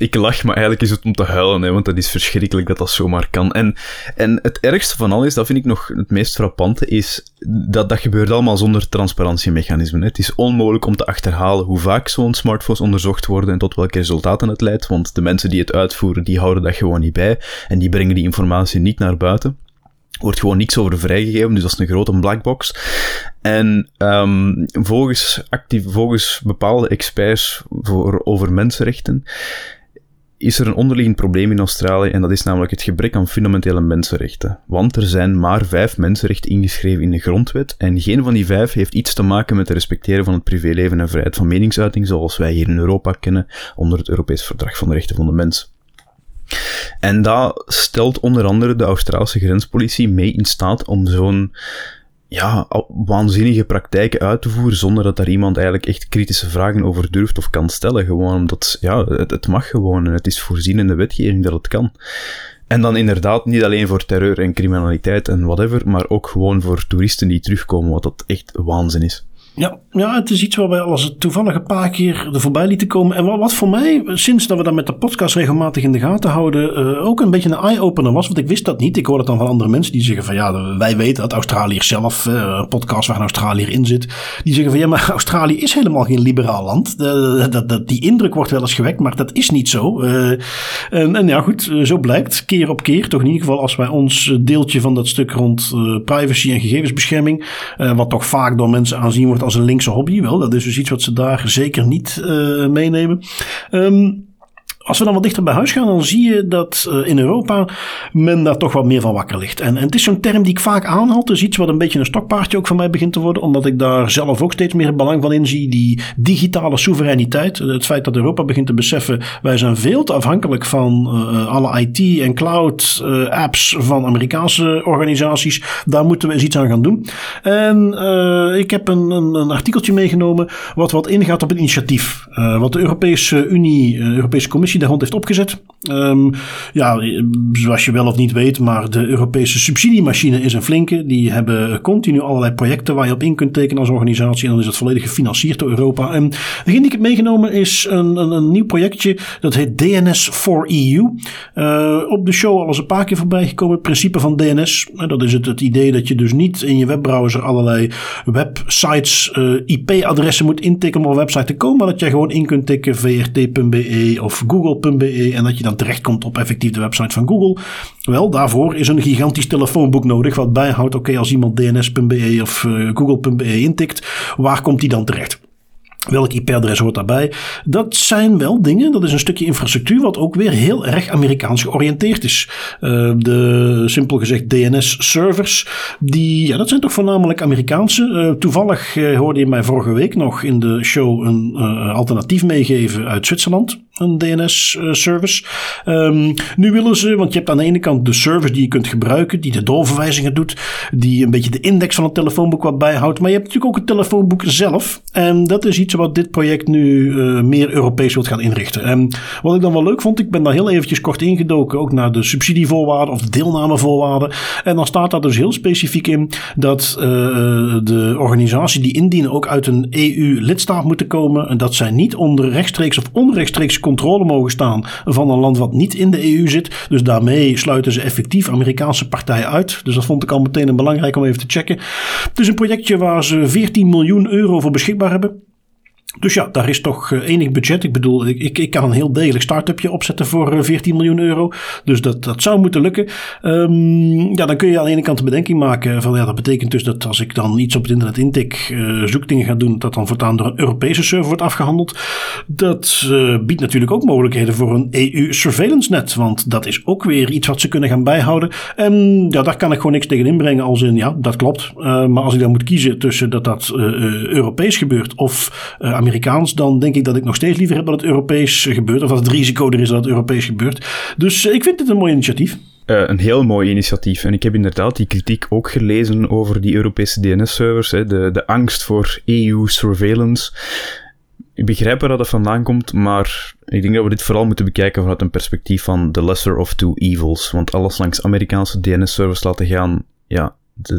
Ik lach, maar eigenlijk is het om te huilen, hè, want dat is verschrikkelijk dat dat zomaar kan. En, en het ergste van al is, dat vind ik nog het meest frappante, is dat dat gebeurt allemaal zonder transparantiemechanismen. Het is onmogelijk om te achterhalen hoe vaak zo'n smartphones onderzocht worden en tot welke resultaten het leidt, want de mensen die het uitvoeren, die houden dat gewoon niet bij en die brengen die informatie niet naar buiten wordt gewoon niks over vrijgegeven, dus dat is een grote blackbox. En um, volgens, actief, volgens bepaalde experts voor, over mensenrechten is er een onderliggend probleem in Australië en dat is namelijk het gebrek aan fundamentele mensenrechten. Want er zijn maar vijf mensenrechten ingeschreven in de grondwet en geen van die vijf heeft iets te maken met het respecteren van het privéleven en vrijheid van meningsuiting zoals wij hier in Europa kennen onder het Europees Verdrag van de Rechten van de Mens. En dat stelt onder andere de Australische grenspolitie mee in staat om zo'n ja, waanzinnige praktijken uit te voeren zonder dat daar iemand eigenlijk echt kritische vragen over durft of kan stellen. Gewoon omdat, ja, het, het mag gewoon en het is voorzien in de wetgeving dat het kan. En dan inderdaad niet alleen voor terreur en criminaliteit en whatever, maar ook gewoon voor toeristen die terugkomen, wat dat echt waanzin is. Ja, ja, het is iets waar wij als het toevallig een paar keer er voorbij lieten komen. En wat, voor mij, sinds dat we dat met de podcast regelmatig in de gaten houden, uh, ook een beetje een eye-opener was. Want ik wist dat niet. Ik hoor het dan van andere mensen die zeggen van ja, wij weten dat Australië zelf, een podcast waar een Australiër in zit, die zeggen van ja, maar Australië is helemaal geen liberaal land. dat, die indruk wordt wel eens gewekt, maar dat is niet zo. Uh, en, ja, goed, zo blijkt keer op keer, toch in ieder geval als wij ons deeltje van dat stuk rond privacy en gegevensbescherming, wat toch vaak door mensen aanzien wordt een linkse hobby. Wel, dat is dus iets wat ze daar zeker niet uh, meenemen. Um, als we dan wat dichter bij huis gaan, dan zie je dat uh, in Europa men daar toch wat meer van wakker ligt. En, en het is zo'n term die ik vaak aanhaal. Het is iets wat een beetje een stokpaardje ook van mij begint te worden. Omdat ik daar zelf ook steeds meer belang van in zie. Die digitale soevereiniteit. Het feit dat Europa begint te beseffen. Wij zijn veel te afhankelijk van uh, alle IT en cloud apps van Amerikaanse organisaties. Daar moeten we eens iets aan gaan doen. En ik heb een, een, een, artikeltje meegenomen. Wat wat ingaat op een initiatief. wat de Europese Unie, Europese Commissie de hand heeft opgezet. Um, ja, zoals je wel of niet weet, maar de Europese subsidiemachine is een flinke. Die hebben continu allerlei projecten waar je op in kunt tekenen als organisatie. En dan is het volledig gefinancierd door Europa. En degene die ik heb meegenomen is een, een, een nieuw projectje. Dat heet DNS for EU. Uh, op de show al eens een paar keer voorbij gekomen. Het principe van DNS. Dat is het, het idee dat je dus niet in je webbrowser allerlei websites uh, IP-adressen moet intikken om op een website te komen. Maar dat je gewoon in kunt tikken vrt.be of google.be en dat je dan terechtkomt op effectief de website van Google. Wel, daarvoor is een gigantisch telefoonboek nodig wat bijhoudt, oké, als iemand dns.be of uh, google.be intikt, waar komt die dan terecht? Welk IP-adres hoort daarbij? Dat zijn wel dingen, dat is een stukje infrastructuur wat ook weer heel erg Amerikaans georiënteerd is. Uh, de simpel gezegd DNS-servers, die, ja, dat zijn toch voornamelijk Amerikaanse. Uh, toevallig hoorde je mij vorige week nog in de show een alternatief meegeven uit Zwitserland. Een DNS-service. Ehm, nu willen ze, want je hebt aan de ene kant de service die je kunt gebruiken, die de doorverwijzingen doet, die een beetje de index van het telefoonboek wat bijhoudt. Maar je hebt natuurlijk ook het telefoonboek zelf. En dat is iets wat dit project nu uh, meer Europees wilt gaan inrichten. En wat ik dan wel leuk vond, ik ben daar heel eventjes kort ingedoken, ook naar de subsidievoorwaarden of de deelnamevoorwaarden. En dan staat daar dus heel specifiek in dat uh, de organisatie die indienen ook uit een EU-lidstaat moeten komen. En dat zij niet onder rechtstreeks of onrechtstreeks controle mogen staan van een land wat niet in de EU zit. Dus daarmee sluiten ze effectief Amerikaanse partijen uit. Dus dat vond ik al meteen belangrijk om even te checken. Het is een projectje waar ze 14 miljoen euro voor beschikbaar hebben. Dus ja, daar is toch eh, enig budget. Ik bedoel, ik, ik kan een heel degelijk start-upje opzetten voor 14 eh, miljoen euro. Dus dat, dat zou moeten lukken. Um, ja, dan kun je aan de ene kant de bedenking maken van ja, dat betekent dus dat als ik dan iets op het internet intik, uh, zoekdingen ga doen, dat dan voortaan door een Europese server wordt afgehandeld. Dat biedt natuurlijk ook mogelijkheden voor een EU surveillance net. Want dat is ook weer iets wat ze kunnen gaan bijhouden. En ja, daar kan ik gewoon niks tegen inbrengen als in ja, dat klopt. Maar als ik dan moet kiezen tussen dat dat Europees gebeurt of Amerikaans, dan denk ik dat ik nog steeds liever heb dat het Europees gebeurt. Of dat het risico er is dat het Europees gebeurt. Dus eh, ik vind het een mooi initiatief. Uh, een heel mooi initiatief. En ik heb inderdaad die kritiek ook gelezen over die Europese DNS-servers. De, de angst voor EU-surveillance. Ik begrijp waar dat vandaan komt, maar ik denk dat we dit vooral moeten bekijken vanuit een perspectief van the lesser of two evils. Want alles langs Amerikaanse DNS-servers laten gaan, ja,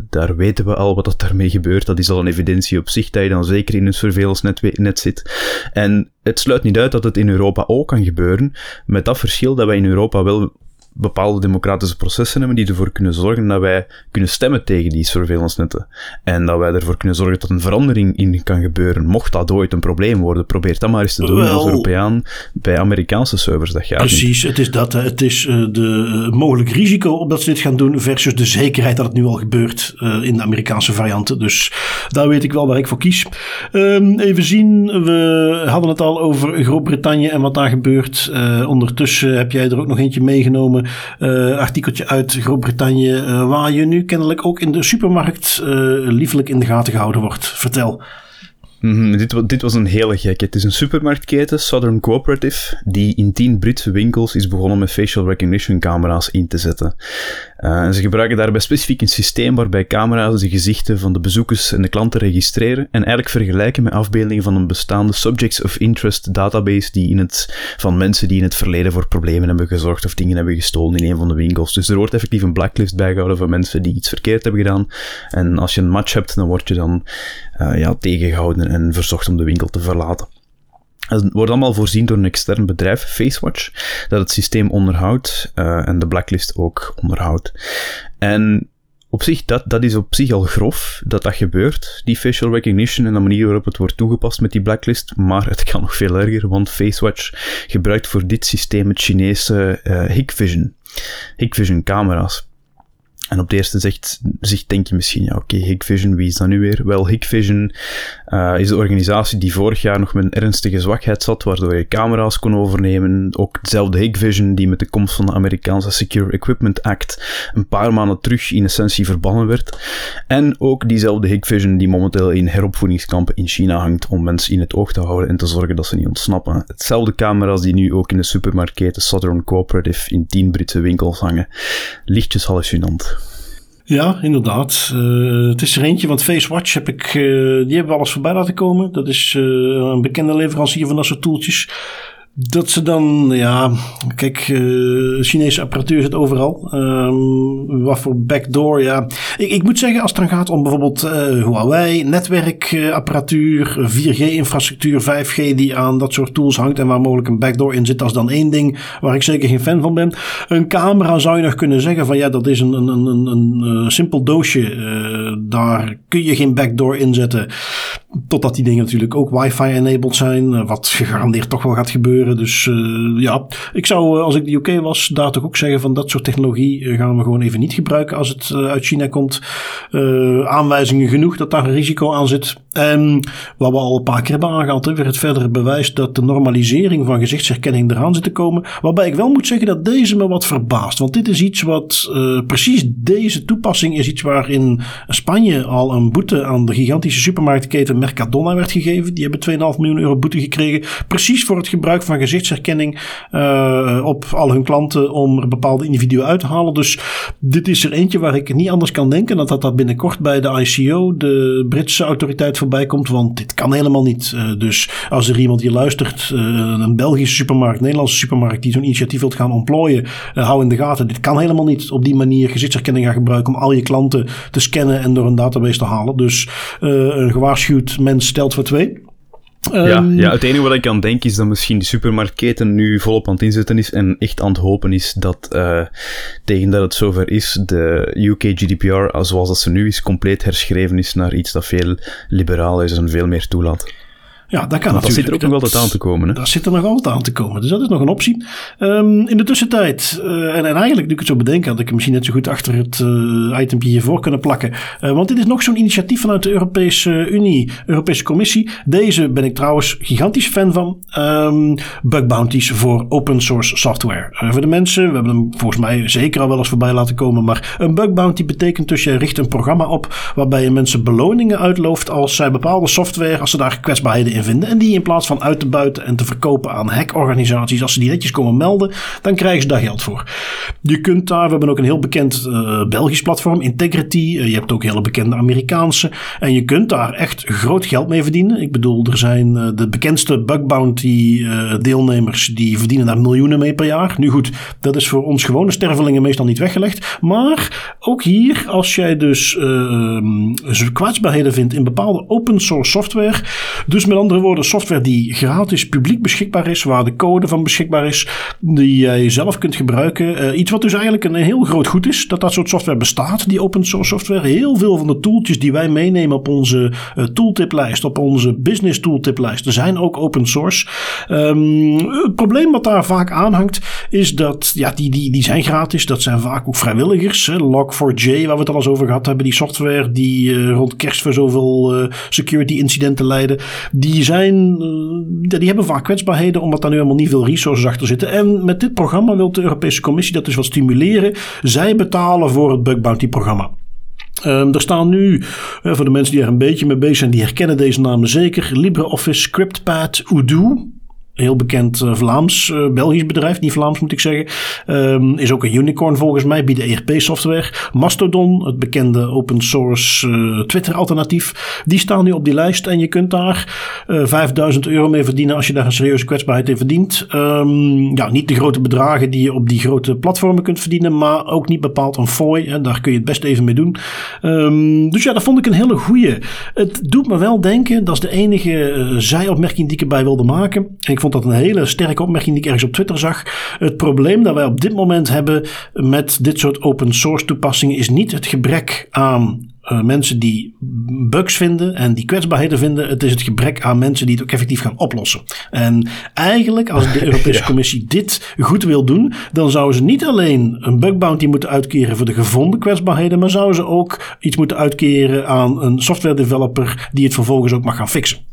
daar weten we al wat dat daarmee gebeurt. Dat is al een evidentie op zich dat je dan zeker in een surveillance net zit. En het sluit niet uit dat het in Europa ook kan gebeuren, met dat verschil dat wij in Europa wel bepaalde democratische processen hebben die ervoor kunnen zorgen dat wij kunnen stemmen tegen die surveillance netten. En dat wij ervoor kunnen zorgen dat een verandering in kan gebeuren, mocht dat ooit een probleem worden. Probeer dat maar eens te doen Wel, als Europeaan bij Amerikaanse servers. Dat gaat precies, het is dat. Het is uh, de uh, mogelijk risico op dat ze dit gaan doen versus de zekerheid dat het nu al gebeurt uh, in de Amerikaanse varianten. Dus daar weet ik wel waar ik voor kies. Um, even zien, we hadden het al over Groot-Brittannië en wat daar gebeurt. ondertussen heb jij er ook nog eentje meegenomen uh, artikeltje uit Groot-Brittannië, uh, waar je nu kennelijk ook in de supermarkt uh, liefelijk in de gaten gehouden wordt. Vertel. -hmm, dit, dit, was een hele gekke. Het is een supermarktketen, Southern Cooperative, die in tien Britse winkels is begonnen met facial recognition camera's in te zetten. Uh, ze gebruiken daarbij specifiek een systeem waarbij camera's de gezichten van de bezoekers en de klanten registreren en eigenlijk vergelijken met afbeeldingen van een bestaande subjects of interest database die in het, van mensen die in het verleden voor problemen hebben gezorgd of dingen hebben gestolen in een van de winkels. Dus er wordt effectief een blacklist bijgehouden van mensen die iets verkeerd hebben gedaan. En als je een match hebt, dan word je dan uh, ja, tegengehouden en verzocht om de winkel te verlaten. Het wordt allemaal voorzien door een extern bedrijf, FaceWatch, dat het systeem onderhoudt uh, en de blacklist ook onderhoudt. En op zich, dat, dat is op zich al grof dat dat gebeurt, die facial recognition en de manier waarop het wordt toegepast met die blacklist. Maar het kan nog veel erger, want FaceWatch gebruikt voor dit systeem het Chinese uh, Hikvision. Hikvision camera's. En op de eerste zicht, zicht denk je misschien, ja oké, okay, Hikvision, wie is dat nu weer? Wel, Hikvision uh, is de organisatie die vorig jaar nog met een ernstige zwakheid zat, waardoor je camera's kon overnemen. Ook dezelfde Hikvision die met de komst van de Amerikaanse Secure Equipment Act een paar maanden terug in essentie verbannen werd. En ook diezelfde Hikvision die momenteel in heropvoedingskampen in China hangt om mensen in het oog te houden en te zorgen dat ze niet ontsnappen. Hetzelfde camera's die nu ook in de supermarketen Southern Cooperative in 10 Britse winkels hangen. Lichtjes hallucinant. Ja, inderdaad. Uh, het is er eentje, want FaceWatch heb ik, uh, die hebben we alles voorbij laten komen. Dat is uh, een bekende leverancier van dat soort toeltjes. Dat ze dan, ja, kijk, uh, Chinese apparatuur zit overal. Um, wat voor backdoor, ja. Ik, ik moet zeggen, als het dan gaat om bijvoorbeeld uh, Huawei, netwerkapparatuur, 4G-infrastructuur, 5G die aan dat soort tools hangt en waar mogelijk een backdoor in zit, dat is dan één ding waar ik zeker geen fan van ben. Een camera zou je nog kunnen zeggen van ja, dat is een, een, een, een, een simpel doosje. Daar kun je geen backdoor in zetten. Totdat die dingen natuurlijk ook wifi-enabled zijn, wat gegarandeerd toch wel gaat gebeuren. Dus uh, ja, ik zou uh, als ik de UK was daar toch ook zeggen van dat soort technologie gaan we gewoon even niet gebruiken als het uit China komt. aanwijzingen genoeg dat daar een risico aan zit. En wat we al een paar keer hebben aangehaald, weer het verdere bewijs dat de normalisering van gezichtsherkenning eraan zit te komen. Waarbij ik wel moet zeggen dat deze me wat verbaast. Want dit is iets wat precies deze toepassing is iets waar in Spanje al een boete aan de gigantische supermarktketen Mercadona werd gegeven. Die hebben 2,5 miljoen euro boete gekregen. Precies voor het gebruik van gezichtsherkenning uh, op al hun klanten om er bepaalde individuen uit te halen. Dus dit is er eentje waar ik niet anders kan denken dat dat binnenkort bij de ICO, de Britse autoriteit, voorbij komt. Want dit kan helemaal niet. Uh, dus als er iemand die luistert, uh, een Belgische supermarkt, een Nederlandse supermarkt, die zo'n initiatief wilt gaan ontplooien, hou in de gaten. Dit kan helemaal niet op die manier gezichtsherkenning gaan gebruiken om al je klanten te scannen en door een database te halen. Dus een gewaarschuwd mens stelt voor twee. Ja, um, ja, het enige wat ik aan denk is dat misschien de supermarktketen nu volop aan het inzetten is en echt aan het hopen is dat uh, tegen dat het zover is, de UK GDPR, zoals dat ze nu is, compleet herschreven is naar iets dat veel liberaler is en veel meer toelaat. Ja, dat kan natuurlijk. Dat zit er ook nog altijd aan te komen. Hè? Dat zit er nog altijd aan te komen. Dus dat is nog een optie. Um, in de tussentijd, uh, en, en, eigenlijk nu ik het zo bedenk, had ik hem misschien net zo goed achter het uh, itempje hiervoor kunnen plakken. Uh, want dit is nog zo'n initiatief vanuit de Europese Unie, Europese Commissie. Deze ben ik trouwens gigantisch fan van. Um, bug bounties voor open source software. voor de mensen, we hebben hem volgens mij zeker al wel eens voorbij laten komen. Maar een bug bounty betekent dus je richt een programma op waarbij je mensen beloningen uitlooft als zij bepaalde software, als ze daar kwetsbaarheden in vinden. En die in plaats van uit te buiten en te verkopen aan hackorganisaties, als ze die netjes komen melden, dan krijgen ze daar geld voor. Je kunt daar, we hebben ook een heel bekend uh, Belgisch platform, Integrity. Uh, je hebt ook hele bekende Amerikaanse. En je kunt daar echt groot geld mee verdienen. Ik bedoel, er zijn uh, de bekendste bug bounty deelnemers die verdienen daar miljoenen mee per jaar. Nu goed, dat is voor ons gewone stervelingen meestal niet weggelegd. Maar ook hier, als jij dus kwetsbaarheden vindt in bepaalde open source software, dus met andere andere woorden, software die gratis publiek beschikbaar is, waar de code van beschikbaar is, die jij zelf kunt gebruiken. Uh, iets wat dus eigenlijk een heel groot goed is, dat dat soort software bestaat, die open source software. Heel veel van de tooltjes die wij meenemen op onze uh, tooltiplijst, op onze business tooltiplijst, zijn ook open source. Um, het probleem wat daar vaak aanhangt, is dat ja, die, die, die zijn gratis, dat zijn vaak ook vrijwilligers. Log4j, waar we het al eens over gehad hebben, die software die uh, rond kerst voor zoveel security incidenten leiden, die die, zijn, eh, die hebben vaak kwetsbaarheden, omdat daar nu helemaal niet veel resources achter zitten. En met dit programma wil de Europese Commissie dat dus wat stimuleren. Zij betalen voor het Bug Bounty programma. Um, er staan nu, uh, voor de mensen die er een beetje mee bezig zijn, die herkennen deze namen zeker: LibreOffice, ScriptPad, Odoo heel bekend uh, Vlaams, uh, Belgisch bedrijf, niet Vlaams moet ik zeggen. Um, is ook een unicorn volgens mij, bieden ERP-software. Mastodon, het bekende open source uh, Twitter-alternatief, die staan nu op die lijst en je kunt daar 5000 euro mee verdienen als je daar een serieuze kwetsbaarheid in verdient. Um, ja, niet de grote bedragen die je op die grote platformen kunt verdienen, maar ook niet bepaald een fooi. En daar kun je het best even mee doen. Um, dus ja, dat vond ik een hele goeie. Het doet me wel denken, dat is de enige zijopmerking die ik erbij wilde maken. En ik vond dat een hele sterke opmerking die ik ergens op Twitter zag. Het probleem dat wij op dit moment hebben met dit soort open source toepassingen is niet het gebrek aan uh, mensen die bugs vinden en die kwetsbaarheden vinden. Het is het gebrek aan mensen die het ook effectief gaan oplossen. En eigenlijk, als de Europese Commissie dit goed wil doen, dan zouden ze niet alleen een bug bounty moeten uitkeren voor de gevonden kwetsbaarheden, maar zouden ze ook iets moeten uitkeren aan een software developer die het vervolgens ook mag gaan fixen.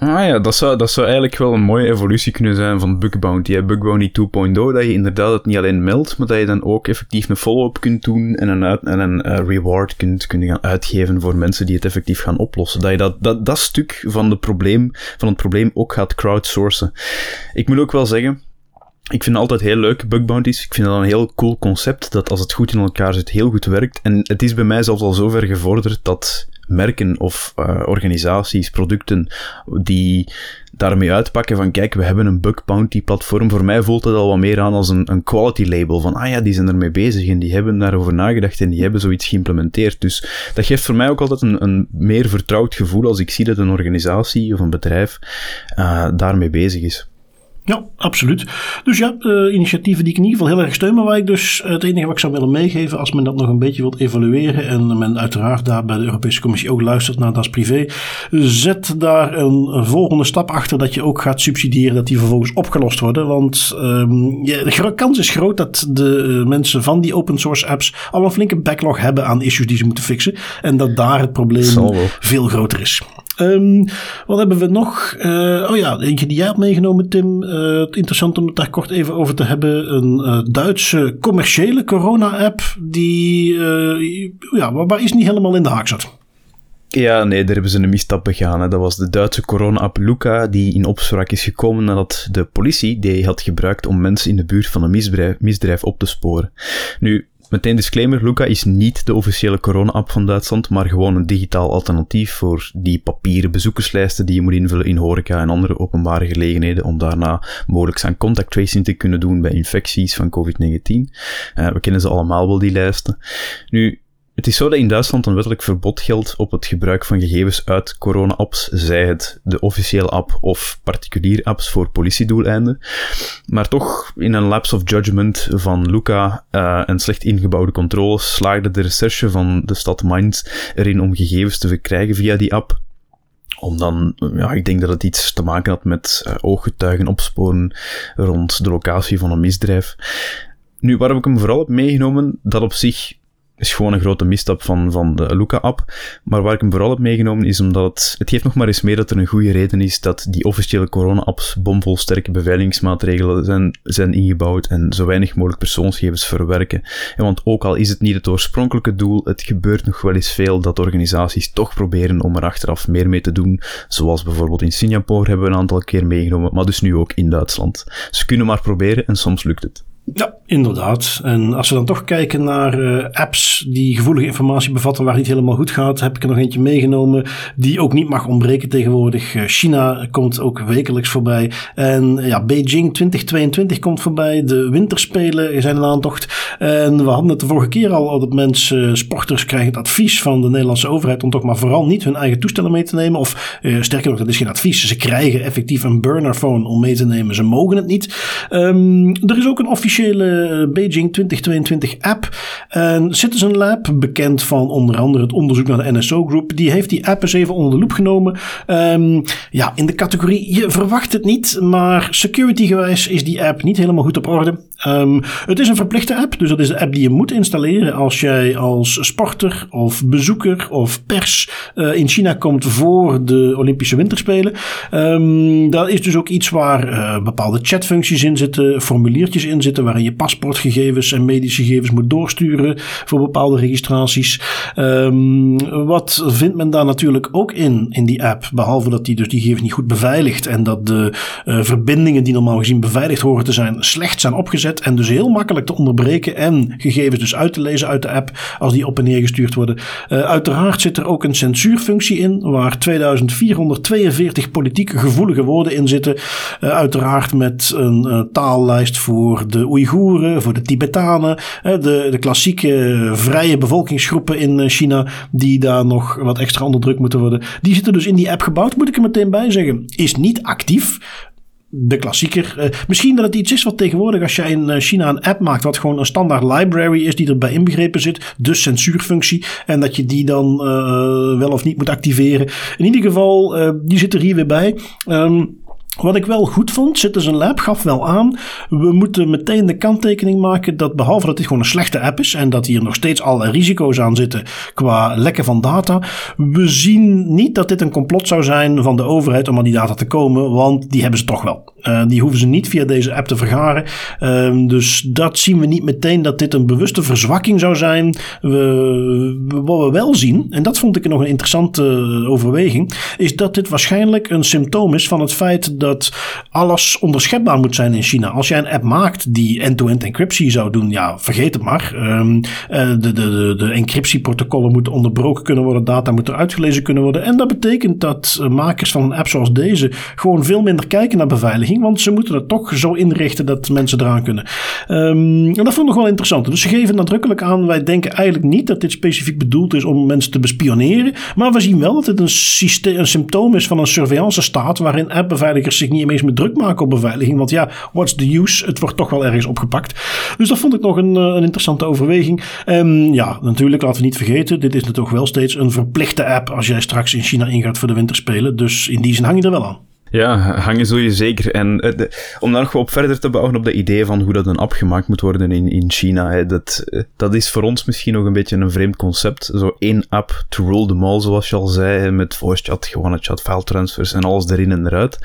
Ah ja, dat zou, dat zou eigenlijk wel een mooie evolutie kunnen zijn van Bug Bounty. Bug Bounty 2.0, dat je inderdaad het niet alleen meldt, maar dat je dan ook effectief een follow-up kunt doen en een, uit, en een uh, reward kunt, kunt gaan uitgeven voor mensen die het effectief gaan oplossen. Dat je dat, dat, dat stuk van, de probleem, van het probleem ook gaat crowdsourcen. Ik moet ook wel zeggen, ik vind altijd heel leuk, bug bounties. Ik vind dat een heel cool concept, dat als het goed in elkaar zit, heel goed werkt. En het is bij mij zelfs al zover gevorderd dat merken of uh, organisaties, producten die daarmee uitpakken van kijk, we hebben een bug bounty platform. Voor mij voelt het al wat meer aan als een, een quality label van ah ja, die zijn ermee bezig en die hebben daarover nagedacht en die hebben zoiets geïmplementeerd. Dus dat geeft voor mij ook altijd een, een meer vertrouwd gevoel als ik zie dat een organisatie of een bedrijf uh, daarmee bezig is. Ja, absoluut. Dus ja, uh, initiatieven die ik in ieder geval heel erg steun. Maar waar ik dus het enige wat ik zou willen meegeven, als men dat nog een beetje wilt evalueren. En men uiteraard daar bij de Europese Commissie ook luistert naar das privé. Zet daar een, volgende stap achter dat je ook gaat subsidiëren dat die vervolgens opgelost worden. Want um, ja, de kans is groot dat de mensen van die open source apps al een flinke backlog hebben aan issues die ze moeten fixen. En dat daar het probleem veel groter is. Um, wat hebben we nog? Uh, oh ja, eentje die jij hebt meegenomen, Tim. Uh, interessant om het daar kort even over te hebben. Een uh, Duitse commerciële corona-app die ja, waar, waar is niet helemaal in de haak zat. Ja, nee, daar hebben ze een misstap begaan. Hè. Dat was de Duitse corona-app Luca, die in opspraak is gekomen nadat de politie die had gebruikt om mensen in de buurt van een misdrijf, misdrijf op te sporen. Nu, Meteen disclaimer, Luca is niet de officiële corona-app van Duitsland, maar gewoon een digitaal alternatief voor die papieren bezoekerslijsten die je moet invullen in horeca en andere openbare gelegenheden om daarna mogelijk aan contact tracing te kunnen doen bij infecties van COVID-19. Uh, we kennen ze allemaal wel, die lijsten. Nu, het is zo dat in Duitsland een wettelijk verbod geldt op het gebruik van gegevens uit corona-apps, zij het de officiële app of particulier apps voor politiedoeleinden. Maar toch, in een lapse of judgment van Luca uh, en slecht ingebouwde controles, slaagde de recherche van de stad Mainz erin om gegevens te verkrijgen via die app om dan, ja, ik denk dat het iets te maken had met uh, ooggetuigen opsporen rond de locatie van een misdrijf. Nu, waar heb ik hem vooral heb meegenomen, dat op zich is gewoon een grote misstap van, van de Luca-app. Maar waar ik hem vooral heb meegenomen is omdat het, het geeft nog maar eens meer dat er een goede reden is dat die officiële corona-apps bomvol sterke beveiligingsmaatregelen zijn, zijn ingebouwd en zo weinig mogelijk persoonsgegevens verwerken. En want ook al is het niet het oorspronkelijke doel, het gebeurt nog wel eens veel dat organisaties toch proberen om er achteraf meer mee te doen. Zoals bijvoorbeeld in Singapore hebben we een aantal keer meegenomen, maar dus nu ook in Duitsland. Ze kunnen maar proberen en soms lukt het. Ja, inderdaad. En als we dan toch kijken naar uh, apps die gevoelige informatie bevatten waar het niet helemaal goed gaat, heb ik er nog eentje meegenomen die ook niet mag ontbreken tegenwoordig. Uh, China komt ook wekelijks voorbij. En ja, Beijing 2022 komt voorbij. De winterspelen zijn een aantocht. En we hadden het de vorige keer al dat mensen, sporters krijgen het advies van de Nederlandse overheid om toch maar vooral niet hun eigen toestellen mee te nemen. Of sterker nog, dat is geen advies. Ze krijgen effectief een burnerphone om mee te nemen. Ze mogen het niet. Um, er is ook een officieel officiële Beijing 2022 app. En Citizen Lab, bekend van onder andere het onderzoek naar de NSO Group, die heeft die app eens even onder de loep genomen. Um, ja, in de categorie, je verwacht het niet, maar security gewijs is die app niet helemaal goed op orde. Um, het is een verplichte app, dus dat is de app die je moet installeren als jij als sporter of bezoeker of pers uh, in China komt voor de Olympische Winterspelen. Um, dat is dus ook iets waar uh, bepaalde chatfuncties in zitten, formuliertjes in zitten, waarin je paspoortgegevens en medische gegevens moet doorsturen voor bepaalde registraties. Um, wat vindt men daar natuurlijk ook in, in die app? Behalve dat die dus die gegevens niet goed beveiligt en dat de uh, verbindingen die normaal gezien beveiligd horen te zijn, slecht zijn opgezet en dus heel makkelijk te onderbreken en gegevens dus uit te lezen uit de app als die op en neer gestuurd worden. Uh, uiteraard zit er ook een censuurfunctie in, waar 2442 politiek gevoelige woorden in zitten. Uh, uiteraard met een taallijst voor de Oeigoeren, voor de Tibetanen, de, de klassieke vrije bevolkingsgroepen in China, die daar nog wat extra onder druk moeten worden. Die zitten dus in die app gebouwd, moet ik er meteen bij zeggen. Is niet actief de klassieker. Uh, misschien dat het iets is wat tegenwoordig als jij in China een app maakt wat gewoon een standaard library is die erbij inbegrepen zit, dus censuurfunctie en dat je die dan uh, wel of niet moet activeren. In ieder geval, die zit er hier weer bij. Um, wat ik wel goed vond, Citizen Lab gaf wel aan, we moeten meteen de kanttekening maken dat behalve dat dit gewoon een slechte app is en dat hier nog steeds alle risico's aan zitten qua lekken van data, we zien niet dat dit een complot zou zijn van de overheid om aan die data te komen, want die hebben ze toch wel. Uh, die hoeven ze niet via deze app te vergaren. Uh, dus dat zien we niet meteen dat dit een bewuste verzwakking zou zijn. We, wat we wel zien, en dat vond ik nog een interessante overweging, is dat dit waarschijnlijk een symptoom is van het feit dat alles onderschepbaar moet zijn in China. Als jij een app maakt die end-to-end encryptie zou doen, ja, vergeet het maar. Um, uh, de, de, de, de encryptieprotocollen moeten onderbroken kunnen worden, data moet eruit gelezen kunnen worden. En dat betekent dat makers van een app zoals deze gewoon veel minder kijken naar beveiliging, want ze moeten het toch zo inrichten dat mensen eraan kunnen. Um, en dat vond ik wel interessant. Dus ze geven nadrukkelijk aan, wij denken eigenlijk niet dat dit specifiek bedoeld is om mensen te bespioneren, maar we zien wel dat systeem, een symptoom is van een surveillance staat waarin appbeveiligers zich niet eens meer druk maken op beveiliging. Want ja, what's the use? Het wordt toch wel ergens opgepakt. Dus dat vond ik nog een, eh, een interessante overweging. Um, ja, natuurlijk, laten we niet vergeten. Dit is natuurlijk wel steeds een verplichte app als jij straks in China ingaat voor de winterspelen. Dus in die zin hang je er wel aan. Ja, hangen zul je zeker. En de, om daar nog op verder te bouwen op de idee van hoe dat een app gemaakt moet worden in, in China, hè, dat, uh, dat is voor ons misschien nog een beetje een vreemd concept. Zo één app to rule them all, zoals je al zei, met voice chat, gewone chat, file transfers en alles erin en eruit.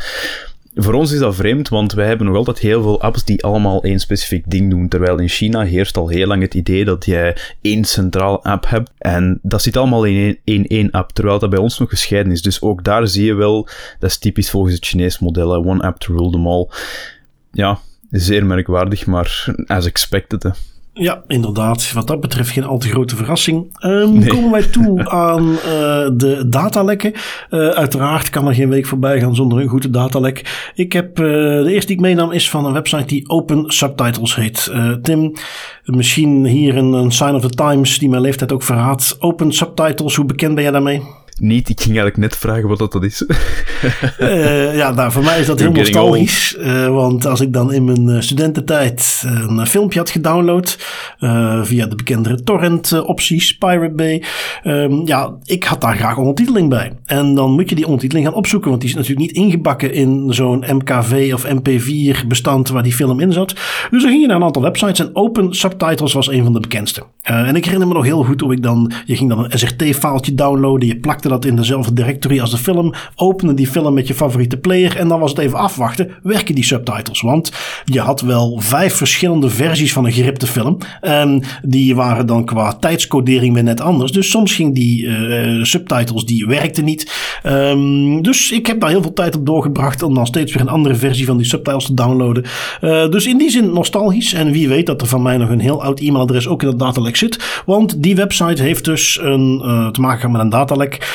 Voor ons is dat vreemd, want wij hebben nog altijd heel veel apps die allemaal één specifiek ding doen. Terwijl in China heerst al heel lang het idee dat jij één centraal app hebt. En dat zit allemaal in één, één app, terwijl dat bij ons nog gescheiden is. Dus ook daar zie je wel, dat is typisch volgens het Chinese model, one app to rule them all. Ja, zeer merkwaardig, maar as expected. Ja, inderdaad. Wat dat betreft geen al te grote verrassing. Um, Komen wij toe aan uh, de datalekken. Uh, uiteraard kan er geen week voorbij gaan zonder een goede datalek. Ik heb uh, de eerste die ik meenam is van een website die Open Subtitles heet. Tim, misschien hier een, een sign of the times die mijn leeftijd ook verraadt. Open Subtitles, hoe bekend ben jij daarmee? Niet. Ik ging eigenlijk net vragen wat dat is. uh, ja, nou, voor mij is dat heel nostalgisch. Uh, want als ik dan in mijn eh, studententijd een filmpje had gedownload via de bekendere torrent-opties, Pirate Bay. Um, ja, ik had daar graag ondertiteling bij. En dan moet je die ondertiteling gaan opzoeken, want die is natuurlijk niet ingebakken in zo'n MKV of MP4 bestand waar die film in zat. Dus dan ging je naar een aantal websites en Open Subtitles was een van de bekendste. en ik herinner me nog heel goed hoe ik dan, je ging dan een SRT-faaltje downloaden, je plakte dat in dezelfde directory als de film. Opende die film met je favoriete player. En dan was het even afwachten. Werken die subtitles? Want je had wel vijf verschillende versies van een geripte film. En die waren dan qua tijdscodering weer net anders. Dus soms ging die uh, subtitles, die werkten niet. Um, dus ik heb daar heel veel tijd op doorgebracht. Om dan steeds weer een andere versie van die subtitles te downloaden. Uh, dus in die zin nostalgisch. En wie weet dat er van mij nog een heel oud e-mailadres ook in het datalek zit. Want die website heeft dus een, uh, te maken met een datalek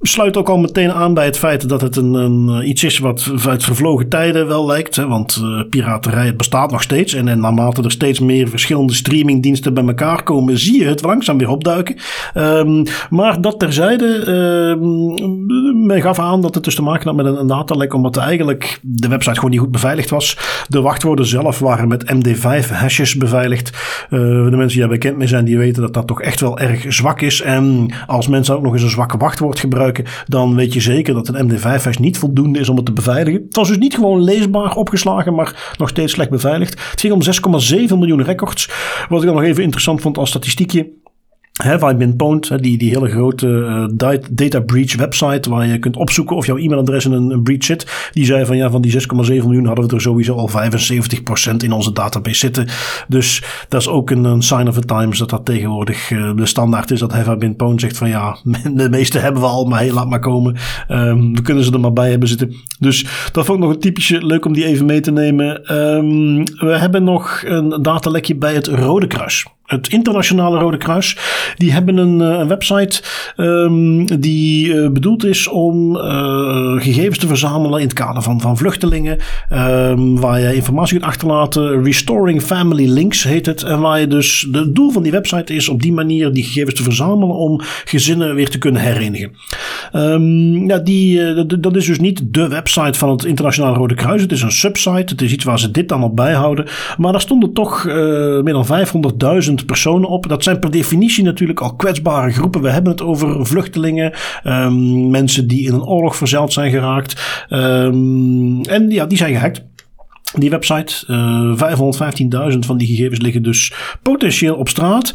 sluit ook al meteen aan bij het feit dat het een, een iets is wat uit vervlogen tijden wel lijkt. Hè, want uh, piraterij bestaat nog steeds. En, en naarmate er steeds meer verschillende streamingdiensten bij elkaar komen, zie je het langzaam weer opduiken. Um, maar dat terzijde, um, men gaf aan dat het dus te maken had met een, een datalek, omdat eigenlijk de website gewoon niet goed beveiligd was. De wachtwoorden zelf waren met MD5 hashes beveiligd. Uh, de mensen die daar bekend mee zijn, die weten dat dat toch echt wel erg zwak is. En als mensen ook nog eens een zwakke wachtwoord gebruiken, dan weet je zeker dat een MD5-hash niet voldoende is om het te beveiligen. Het was dus niet gewoon leesbaar opgeslagen, maar nog steeds slecht beveiligd. Het ging om 6,7 miljoen records. Wat ik dan nog even interessant vond als statistiekje. Have I been pwned? Die, die hele grote uh, data breach website waar je kunt opzoeken of jouw e-mailadres in een, breach zit. Die zei van ja, van die 6,7 miljoen hadden we er sowieso al 75% in onze database zitten. Dus dat is ook een, sign of the times dat dat tegenwoordig uh, de standaard is. Dat Have I been pwned zegt van ja, de meeste hebben we al, maar hey, laat maar komen. Um, we kunnen ze er maar bij hebben zitten. Dus dat vond ik nog een typische, leuk om die even mee te nemen. Um, we hebben nog een datalekje bij het Rode Kruis het internationale Rode Kruis. Die hebben een, eh, website um, die uh, bedoeld is om uh, gegevens te verzamelen in het kader van, van vluchtelingen. Um, waar je informatie kunt achterlaten. Restoring Family Links heet het. En waar je dus, het doel van die website is op die manier die gegevens te verzamelen om gezinnen weer te kunnen herenigen. Um, ja, die, dat is dus niet de website van het internationale Rode Kruis. Het is een subsite. Het is iets waar ze dit dan op bijhouden. Maar daar stonden toch meer dan 500.000 personen op. Dat zijn per definitie natuurlijk al kwetsbare groepen. We hebben het over vluchtelingen, um, mensen die in een oorlog verzeild zijn geraakt. Um, en ja, die zijn gehackt. Die website, uh, 515.000 van die gegevens liggen dus potentieel op straat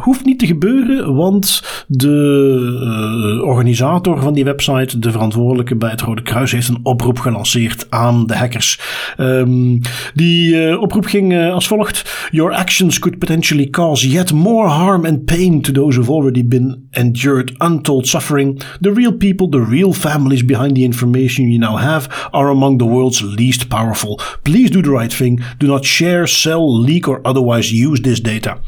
hoeft niet te gebeuren, want de uh, organisator van die website, de verantwoordelijke bij het Rode Kruis, heeft een oproep gelanceerd aan de hackers. Um, die uh, oproep ging uh, als volgt: Your actions could potentially cause yet more harm and pain to those who've already been endured untold suffering. The real people, the real families behind the information you now have are among the world's least powerful. Please do the right thing. Do not share, sell, leak or otherwise use this data.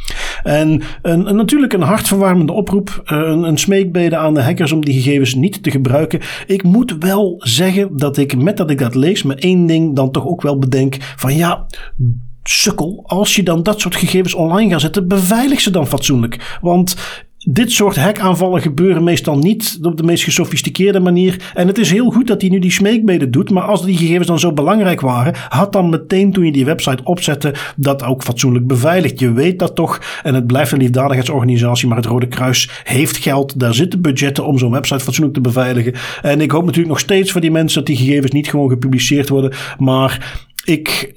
En natuurlijk een hartverwarmende oproep, eh, een, een smeekbede aan de hackers om die gegevens niet te gebruiken. Ik moet wel zeggen dat ik met dat ik dat lees, me één ding dan toch ook wel bedenk van ja sukkel, als je dan dat soort gegevens online gaat zetten, beveilig ze dan fatsoenlijk. Want dit soort hackaanvallen gebeuren meestal niet op de meest gesofisticeerde manier. En het is heel goed dat hij nu die smeekbeden doet. Maar als die gegevens dan zo belangrijk waren, had dan meteen toen je die website opzette, dat ook fatsoenlijk beveiligd. Je weet dat toch. En het blijft een liefdadigheidsorganisatie, maar het Rode Kruis heeft geld. Daar zitten budgetten om zo'n website fatsoenlijk te beveiligen. En ik hoop natuurlijk nog steeds voor die mensen dat die gegevens niet gewoon gepubliceerd worden. Maar ik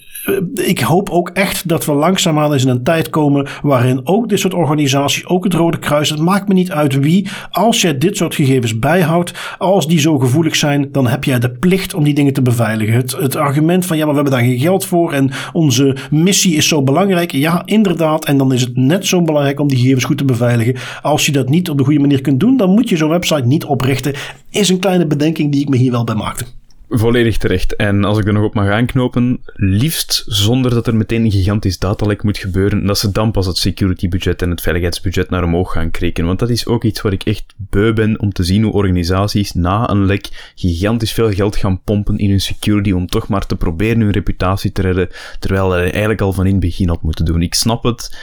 ik hoop ook echt dat we langzaamaan eens in een tijd komen waarin ook dit soort organisaties, ook het Rode Kruis, het maakt me niet uit wie, als jij dit soort gegevens bijhoudt, als die zo gevoelig zijn, dan heb jij de plicht om die dingen te beveiligen. Het, het argument van ja, maar we hebben daar geen geld voor en onze missie is zo belangrijk. Ja, inderdaad. En dan is het net zo belangrijk om die gegevens goed te beveiligen. Als je dat niet op de goede manier kunt doen, dan moet je zo'n website niet oprichten. Is een kleine bedenking die ik me hier wel bij maakte. Volledig terecht. En als ik er nog op mag aanknopen, liefst zonder dat er meteen een gigantisch datalek moet gebeuren, dat ze dan pas het security budget en het veiligheidsbudget naar omhoog gaan kreken. Want dat is ook iets waar ik echt beu ben om te zien hoe organisaties na een lek gigantisch veel geld gaan pompen in hun security om toch maar te proberen hun reputatie te redden, terwijl dat eigenlijk al van in het begin had moeten doen. Ik snap het,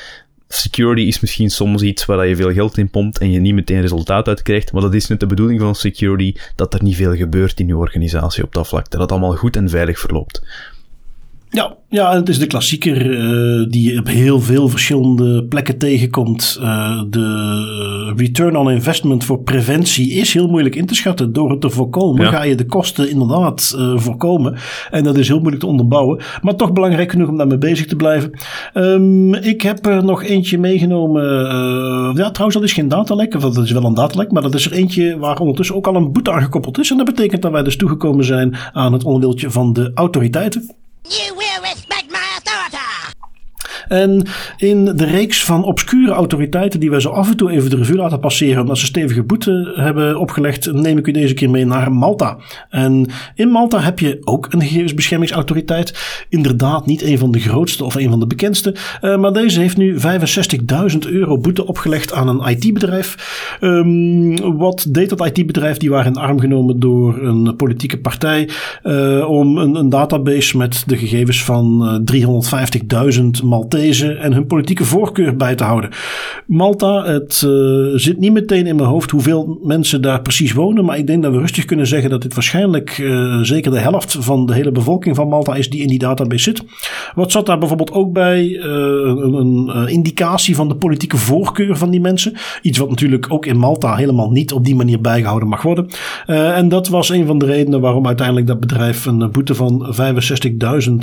security is misschien soms iets waar je veel geld in pompt en je niet meteen resultaat uit krijgt, maar dat is net de bedoeling van security, dat er niet veel gebeurt in je organisatie op dat vlak, dat het allemaal goed en veilig verloopt. Ja, ja, het is de klassieker uh, die je op heel veel verschillende plekken tegenkomt. Uh, de return on investment voor preventie is heel moeilijk in te schatten. Door het te voorkomen ga je de kosten inderdaad uh, voorkomen. En dat is heel moeilijk te onderbouwen. Maar toch belangrijk genoeg om daarmee bezig te blijven. Um, ik heb er nog eentje meegenomen. ja, trouwens, dat is geen datalek. Of dat is wel een datalek. Maar dat is er eentje waar ondertussen ook al een boete aangekoppeld is. En dat betekent dat wij dus toegekomen zijn aan het onderdeeltje van de autoriteiten. You will respect! En in de reeks van obscure autoriteiten die wij zo af en toe even de revue laten passeren omdat ze stevige boete hebben opgelegd, neem ik u deze keer mee naar Malta. En in Malta heb je ook een gegevensbeschermingsautoriteit. Inderdaad niet een van de grootste of een van de bekendste, uh, maar deze heeft nu 65.000 euro boete opgelegd aan een IT-bedrijf. Um, wat deed dat IT-bedrijf? Die waren in arm genomen door een politieke partij uh, om een, een, database met de gegevens van uh, 350.000 En hun politieke voorkeur bij te houden. Malta, het uh, zit niet meteen in mijn hoofd hoeveel mensen daar precies wonen, maar ik denk dat we rustig kunnen zeggen dat dit waarschijnlijk uh, zeker de helft van de hele bevolking van Malta is die in die database zit. Wat zat daar bijvoorbeeld ook bij? Uh, een, een indicatie van de politieke voorkeur van die mensen. Iets wat natuurlijk ook in Malta helemaal niet op die manier bijgehouden mag worden. en dat was een van de redenen waarom uiteindelijk dat bedrijf een boete van 65.000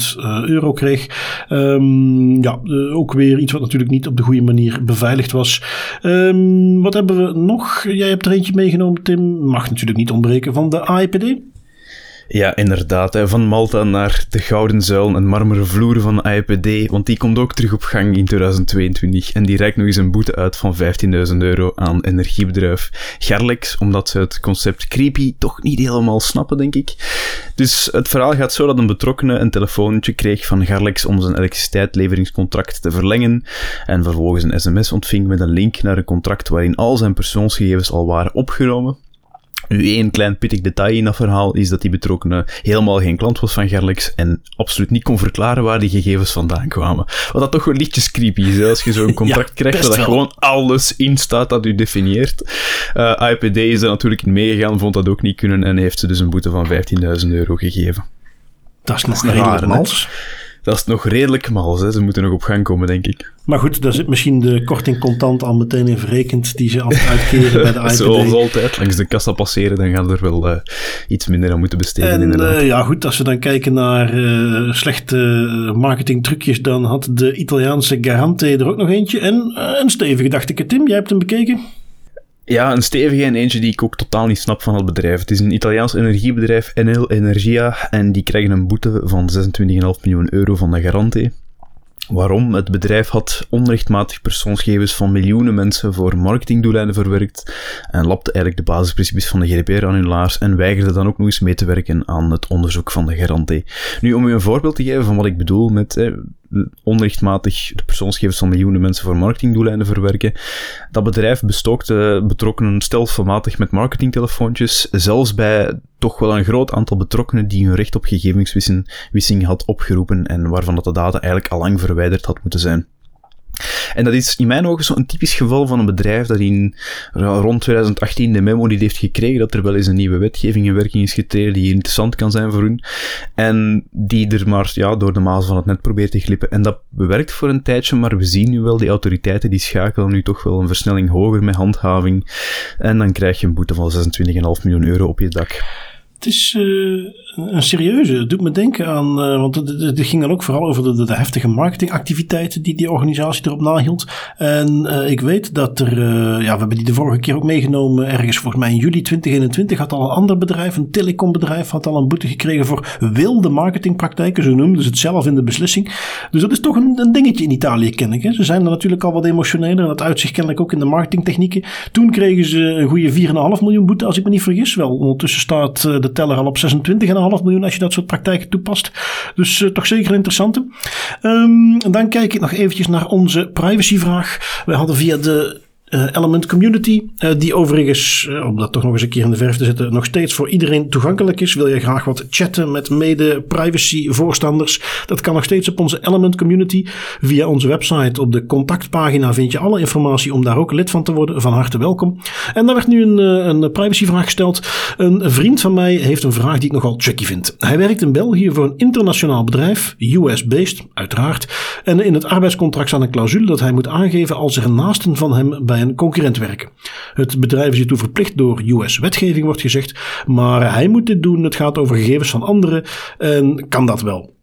euro kreeg. Um, ja, uh, ook weer iets wat natuurlijk niet op de goede manier beveiligd was. Um, wat hebben we nog? Jij hebt er eentje meegenomen, Tim. Mag natuurlijk niet ontbreken van de AIPD. Ja, inderdaad. Van Malta naar de Gouden Zuil en marmeren vloer van IPD, want die komt ook terug op gang in 2022 en die reikt nog eens een boete uit van 15.000 euro aan energiebedrijf Gerlex, omdat ze het concept creepy toch niet helemaal snappen, denk ik. Dus het verhaal gaat zo dat een betrokkene een telefoontje kreeg van Gerlex om zijn elektriciteitsleveringscontract te verlengen en vervolgens een sms ontving met een link naar een contract waarin al zijn persoonsgegevens al waren opgenomen. Nu, één klein pittig detail in dat verhaal is dat die betrokkenen helemaal geen klant was van Gerlex en absoluut niet kon verklaren waar die gegevens vandaan kwamen. Wat dat toch wel lichtjes creepy is, als je zo'n contract krijgt waar gewoon alles in staat dat u definieert. Uh, eh, IPD is er natuurlijk in meegegaan, vond dat ook niet kunnen en heeft ze dus een boete van 15.000 euro gegeven. Dat is nog redelijk mals dat is nog redelijk mals. Hè. Ze moeten nog op gang komen, denk ik. Maar goed, daar zit misschien de korting contant al meteen in verrekend die ze altijd uitkeren bij de IPD. Zoals altijd, langs de kassa passeren, dan gaan ze er wel uh, iets minder aan moeten besteden. En uh, ja, goed, als we dan kijken naar uh, slechte marketingtrucjes, dan had de Italiaanse Garante er ook nog eentje. En een stevige, dacht ik. Tim, jij hebt hem bekeken? Ja, een stevige en eentje die ik ook totaal niet snap van het bedrijf. Het is een Italiaans energiebedrijf, Enel Energia, en die krijgen een boete van 26,5 miljoen euro van de garante. Waarom? Het bedrijf had onrechtmatig persoonsgegevens van miljoenen mensen voor marketingdoeleinden verwerkt en lapte eigenlijk de basisprincipes van de GDPR aan hun laars en weigerde dan ook nog eens mee te werken aan het onderzoek van de garante. Nu, om u een voorbeeld te geven van wat ik bedoel met onrechtmatig de persoonsgegevens van miljoenen mensen voor marketingdoeleinden verwerken. Dat bedrijf bestookte betrokkenen stelselmatig met marketingtelefoontjes, zelfs bij toch wel een groot aantal betrokkenen die hun recht op gegevenswissing had opgeroepen en waarvan dat de data eigenlijk al lang verwijderd had moeten zijn. En dat is in mijn ogen zo'n typisch geval van een bedrijf dat in rond 2018 de memo die heeft gekregen dat er wel eens een nieuwe wetgeving in werking is getreden die interessant kan zijn voor hun. En die er maar ja, door de maas van het net probeert te glippen. En dat bewerkt voor een tijdje, maar we zien nu wel die autoriteiten die schakelen nu toch wel een versnelling hoger met handhaving. En dan krijg je een boete van 26,5 miljoen euro op je dak. Het is uh, een serieuze. Het doet me denken aan. Uh, want het, ging dan ook vooral over de, heftige marketingactiviteiten die die organisatie erop nahield. En uh, ik weet dat er. ja, we hebben die de vorige keer ook meegenomen. Ergens volgens mij in juli 2021 had al een ander bedrijf, een telecombedrijf, had al een boete gekregen voor wilde marketingpraktijken. Zo noemden ze het zelf in de beslissing. Dus dat is toch een, een dingetje in Italië, ken ik. Hè. Ze zijn er natuurlijk al wat emotioneler. En dat uitzicht kennelijk ook in de marketingtechnieken. Toen kregen ze een goede 4,5 miljoen boete, als ik me niet vergis. Wel, ondertussen staat de teller al op 26,5 miljoen als je dat soort praktijken toepast. Dus uh, toch zeker interessant. Um, dan kijk ik nog eventjes naar onze privacyvraag. We hadden via de Element Community, uh, die overigens, uh, om dat toch nog eens een keer in de verf te zetten, nog steeds voor iedereen toegankelijk is. Wil je graag wat chatten met mede privacy voorstanders? Dat kan nog steeds op onze Element Community. Via onze website op de contactpagina vind je alle informatie om daar ook lid van te worden. Van harte welkom. En daar werd nu een, een privacyvraag gesteld. Een vriend van mij heeft een vraag die ik nogal tricky vind. Hij werkt in België voor een internationaal bedrijf, US-based, uiteraard. En in het arbeidscontract staat een clausule dat hij moet aangeven als er naasten van hem bij een concurrent werken. Het bedrijf is hiertoe verplicht door US-wetgeving, wordt gezegd, maar hij moet dit doen. Het gaat over gegevens van anderen en kan dat wel.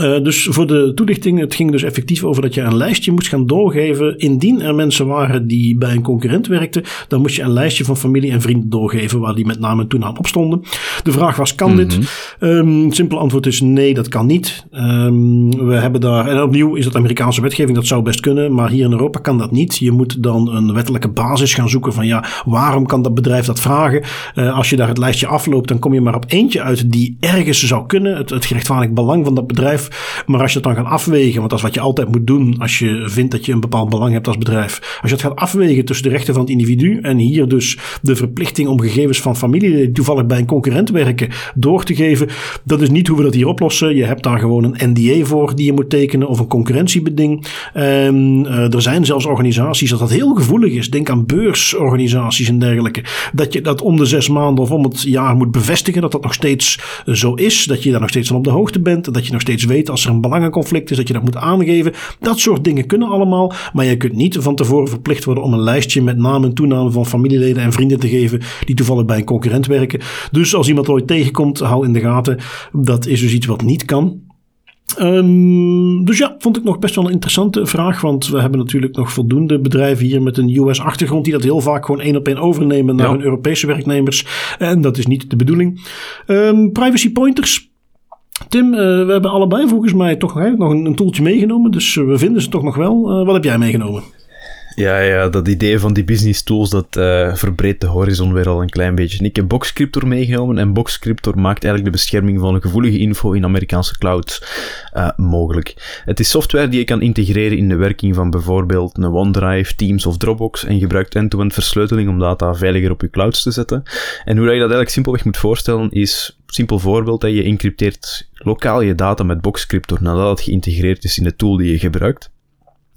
Uh, dus voor de toelichting, het ging dus effectief over dat je een lijstje moest gaan doorgeven. Indien er mensen waren die bij een concurrent werkten, dan moest je een lijstje van familie en vrienden doorgeven waar die met naam en toenaam op stonden. De vraag was, kan dit? Um, simpel antwoord is nee, dat kan niet. Um, we hebben daar, en opnieuw is dat Amerikaanse wetgeving, dat zou best kunnen, maar hier in Europa kan dat niet. Je moet dan een wettelijke basis gaan zoeken van ja, waarom kan dat bedrijf dat vragen? Uh, als je daar het lijstje afloopt, dan kom je maar op eentje uit die ergens zou kunnen. Het, het gerechtvaardig belang van dat bedrijf maar als je het dan gaat afwegen, want dat is wat je altijd moet doen als je vindt dat je een bepaald belang hebt als bedrijf. Als je het gaat afwegen tussen de rechten van het individu en hier dus de verplichting om gegevens van familie die toevallig bij een concurrent werken door te geven, dat is niet hoe we dat hier oplossen. Je hebt daar gewoon een NDA voor die je moet tekenen of een concurrentiebeding. En uh, er zijn zelfs organisaties dat dat heel gevoelig is. Denk aan beursorganisaties en dergelijke. Dat je dat om de zes maanden of om het jaar moet bevestigen dat dat nog steeds zo is. Dat je daar nog steeds van op de hoogte bent. Dat je nog steeds weet als er een belangenconflict is, dat je dat moet aangeven. Dat soort dingen kunnen allemaal, maar je kunt niet van tevoren verplicht worden om een lijstje met naam en toename van familieleden en vrienden te geven die toevallig bij een concurrent werken. Dus als iemand ooit tegenkomt, hou in de gaten. Dat is dus iets wat niet kan. Um, dus ja, vond ik nog best wel een interessante vraag. Want we hebben natuurlijk nog voldoende bedrijven hier met een US-achtergrond. die dat heel vaak gewoon één op één overnemen naar hun Europese werknemers. En dat is niet de bedoeling. Um, privacy pointers. Tim, uh, we hebben allebei volgens mij toch nog een, een toeltje meegenomen. Dus uh, we vinden ze toch nog wel. Uh, wat heb jij meegenomen? Ja, ja, dat idee van die business tools, dat verbreedt de horizon weer al een klein beetje. Ik heb Boxcryptor meegenomen en Boxcryptor maakt eigenlijk de bescherming van gevoelige info in Amerikaanse clouds mogelijk. Het is software die je kan integreren in de werking van bijvoorbeeld een OneDrive, Teams of Dropbox en gebruikt end-to-end versleuteling om data veiliger op je clouds te zetten. En hoe je dat eigenlijk simpelweg moet voorstellen is simpel voorbeeld, dat je encrypteert lokaal je data met Boxcryptor nadat het geïntegreerd is in de tool die je gebruikt.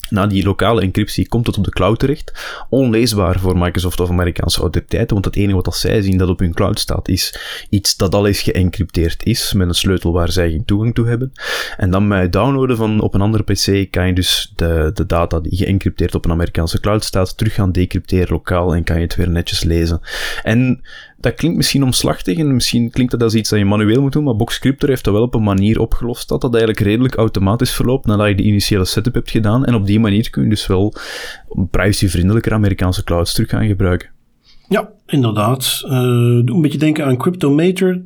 Na die lokale encryptie komt het op de cloud terecht. Onleesbaar voor Microsoft of Amerikaanse autoriteiten, want het enige wat zij zien dat op hun cloud staat is iets dat al eens geëncrypteerd is, met een sleutel waar zij geen toegang toe hebben. En dan het downloaden van op een andere PC kan je dus de, de data die geëncrypteerd op een Amerikaanse cloud staat, terug gaan decrypteren lokaal en kan je het weer netjes lezen. En dat klinkt misschien omslachtig en misschien klinkt dat als iets dat je manueel moet doen, maar Boxcryptor heeft dat wel op een manier opgelost dat dat eigenlijk redelijk automatisch verloopt nadat je de initiële setup hebt gedaan. En op die manier kun je dus wel privacyvriendelijker Amerikaanse clouds terug gaan gebruiken. Ja, inderdaad. Uh, doe een beetje denken aan Cryptometer.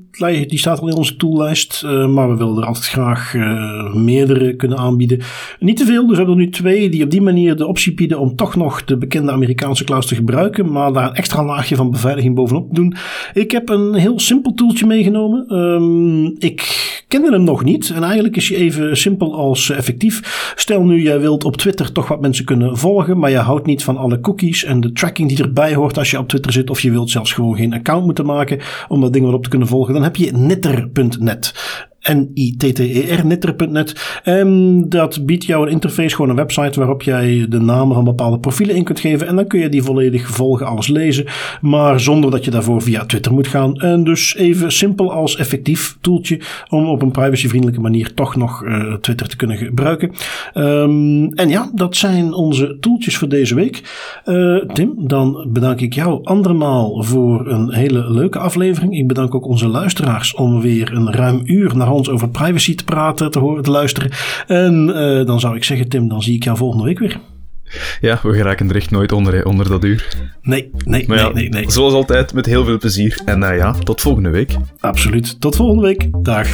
Die staat al in onze toollijst. Uh, maar we willen er altijd graag uh, meerdere kunnen aanbieden. Niet te veel, dus we hebben er nu twee die op die manier de optie bieden om toch nog de bekende Amerikaanse clouds te gebruiken. Maar daar een extra laagje van beveiliging bovenop te doen. Ik heb een heel simpel toeltje meegenomen. Um, ik kende hem nog niet. En eigenlijk is hij even simpel als effectief. Stel nu, jij wilt op Twitter toch wat mensen kunnen volgen. Maar je houdt niet van alle cookies en de tracking die erbij hoort als je op Twitter zit. Of je wilt zelfs gewoon geen account moeten maken om dat ding wat op te kunnen volgen. Dan heb je netter.net. N-I-T-T-E-R, nitter.net. En dat biedt jou een interface, gewoon een website waarop jij de namen van bepaalde profielen in kunt geven. En dan kun je die volledig volgen, alles lezen. Maar zonder dat je daarvoor via Twitter moet gaan. En dus even simpel als effectief toeltje om op een privacyvriendelijke manier toch nog uh, Twitter te kunnen gebruiken. Um, en ja, dat zijn onze toeltjes voor deze week. Uh, Tim, dan bedank ik jou andermaal voor een hele leuke aflevering. Ik bedank ook onze luisteraars om weer een ruim uur naar ons over privacy te praten, te horen, te luisteren. En uh, dan zou ik zeggen, Tim, dan zie ik jou volgende week weer. Ja, we geraken er echt nooit onder, onder dat uur. Nee, nee, nee, nee, nee. Zoals altijd, met heel veel plezier. En uh, ja, tot volgende week. Absoluut. Tot volgende week. Dag.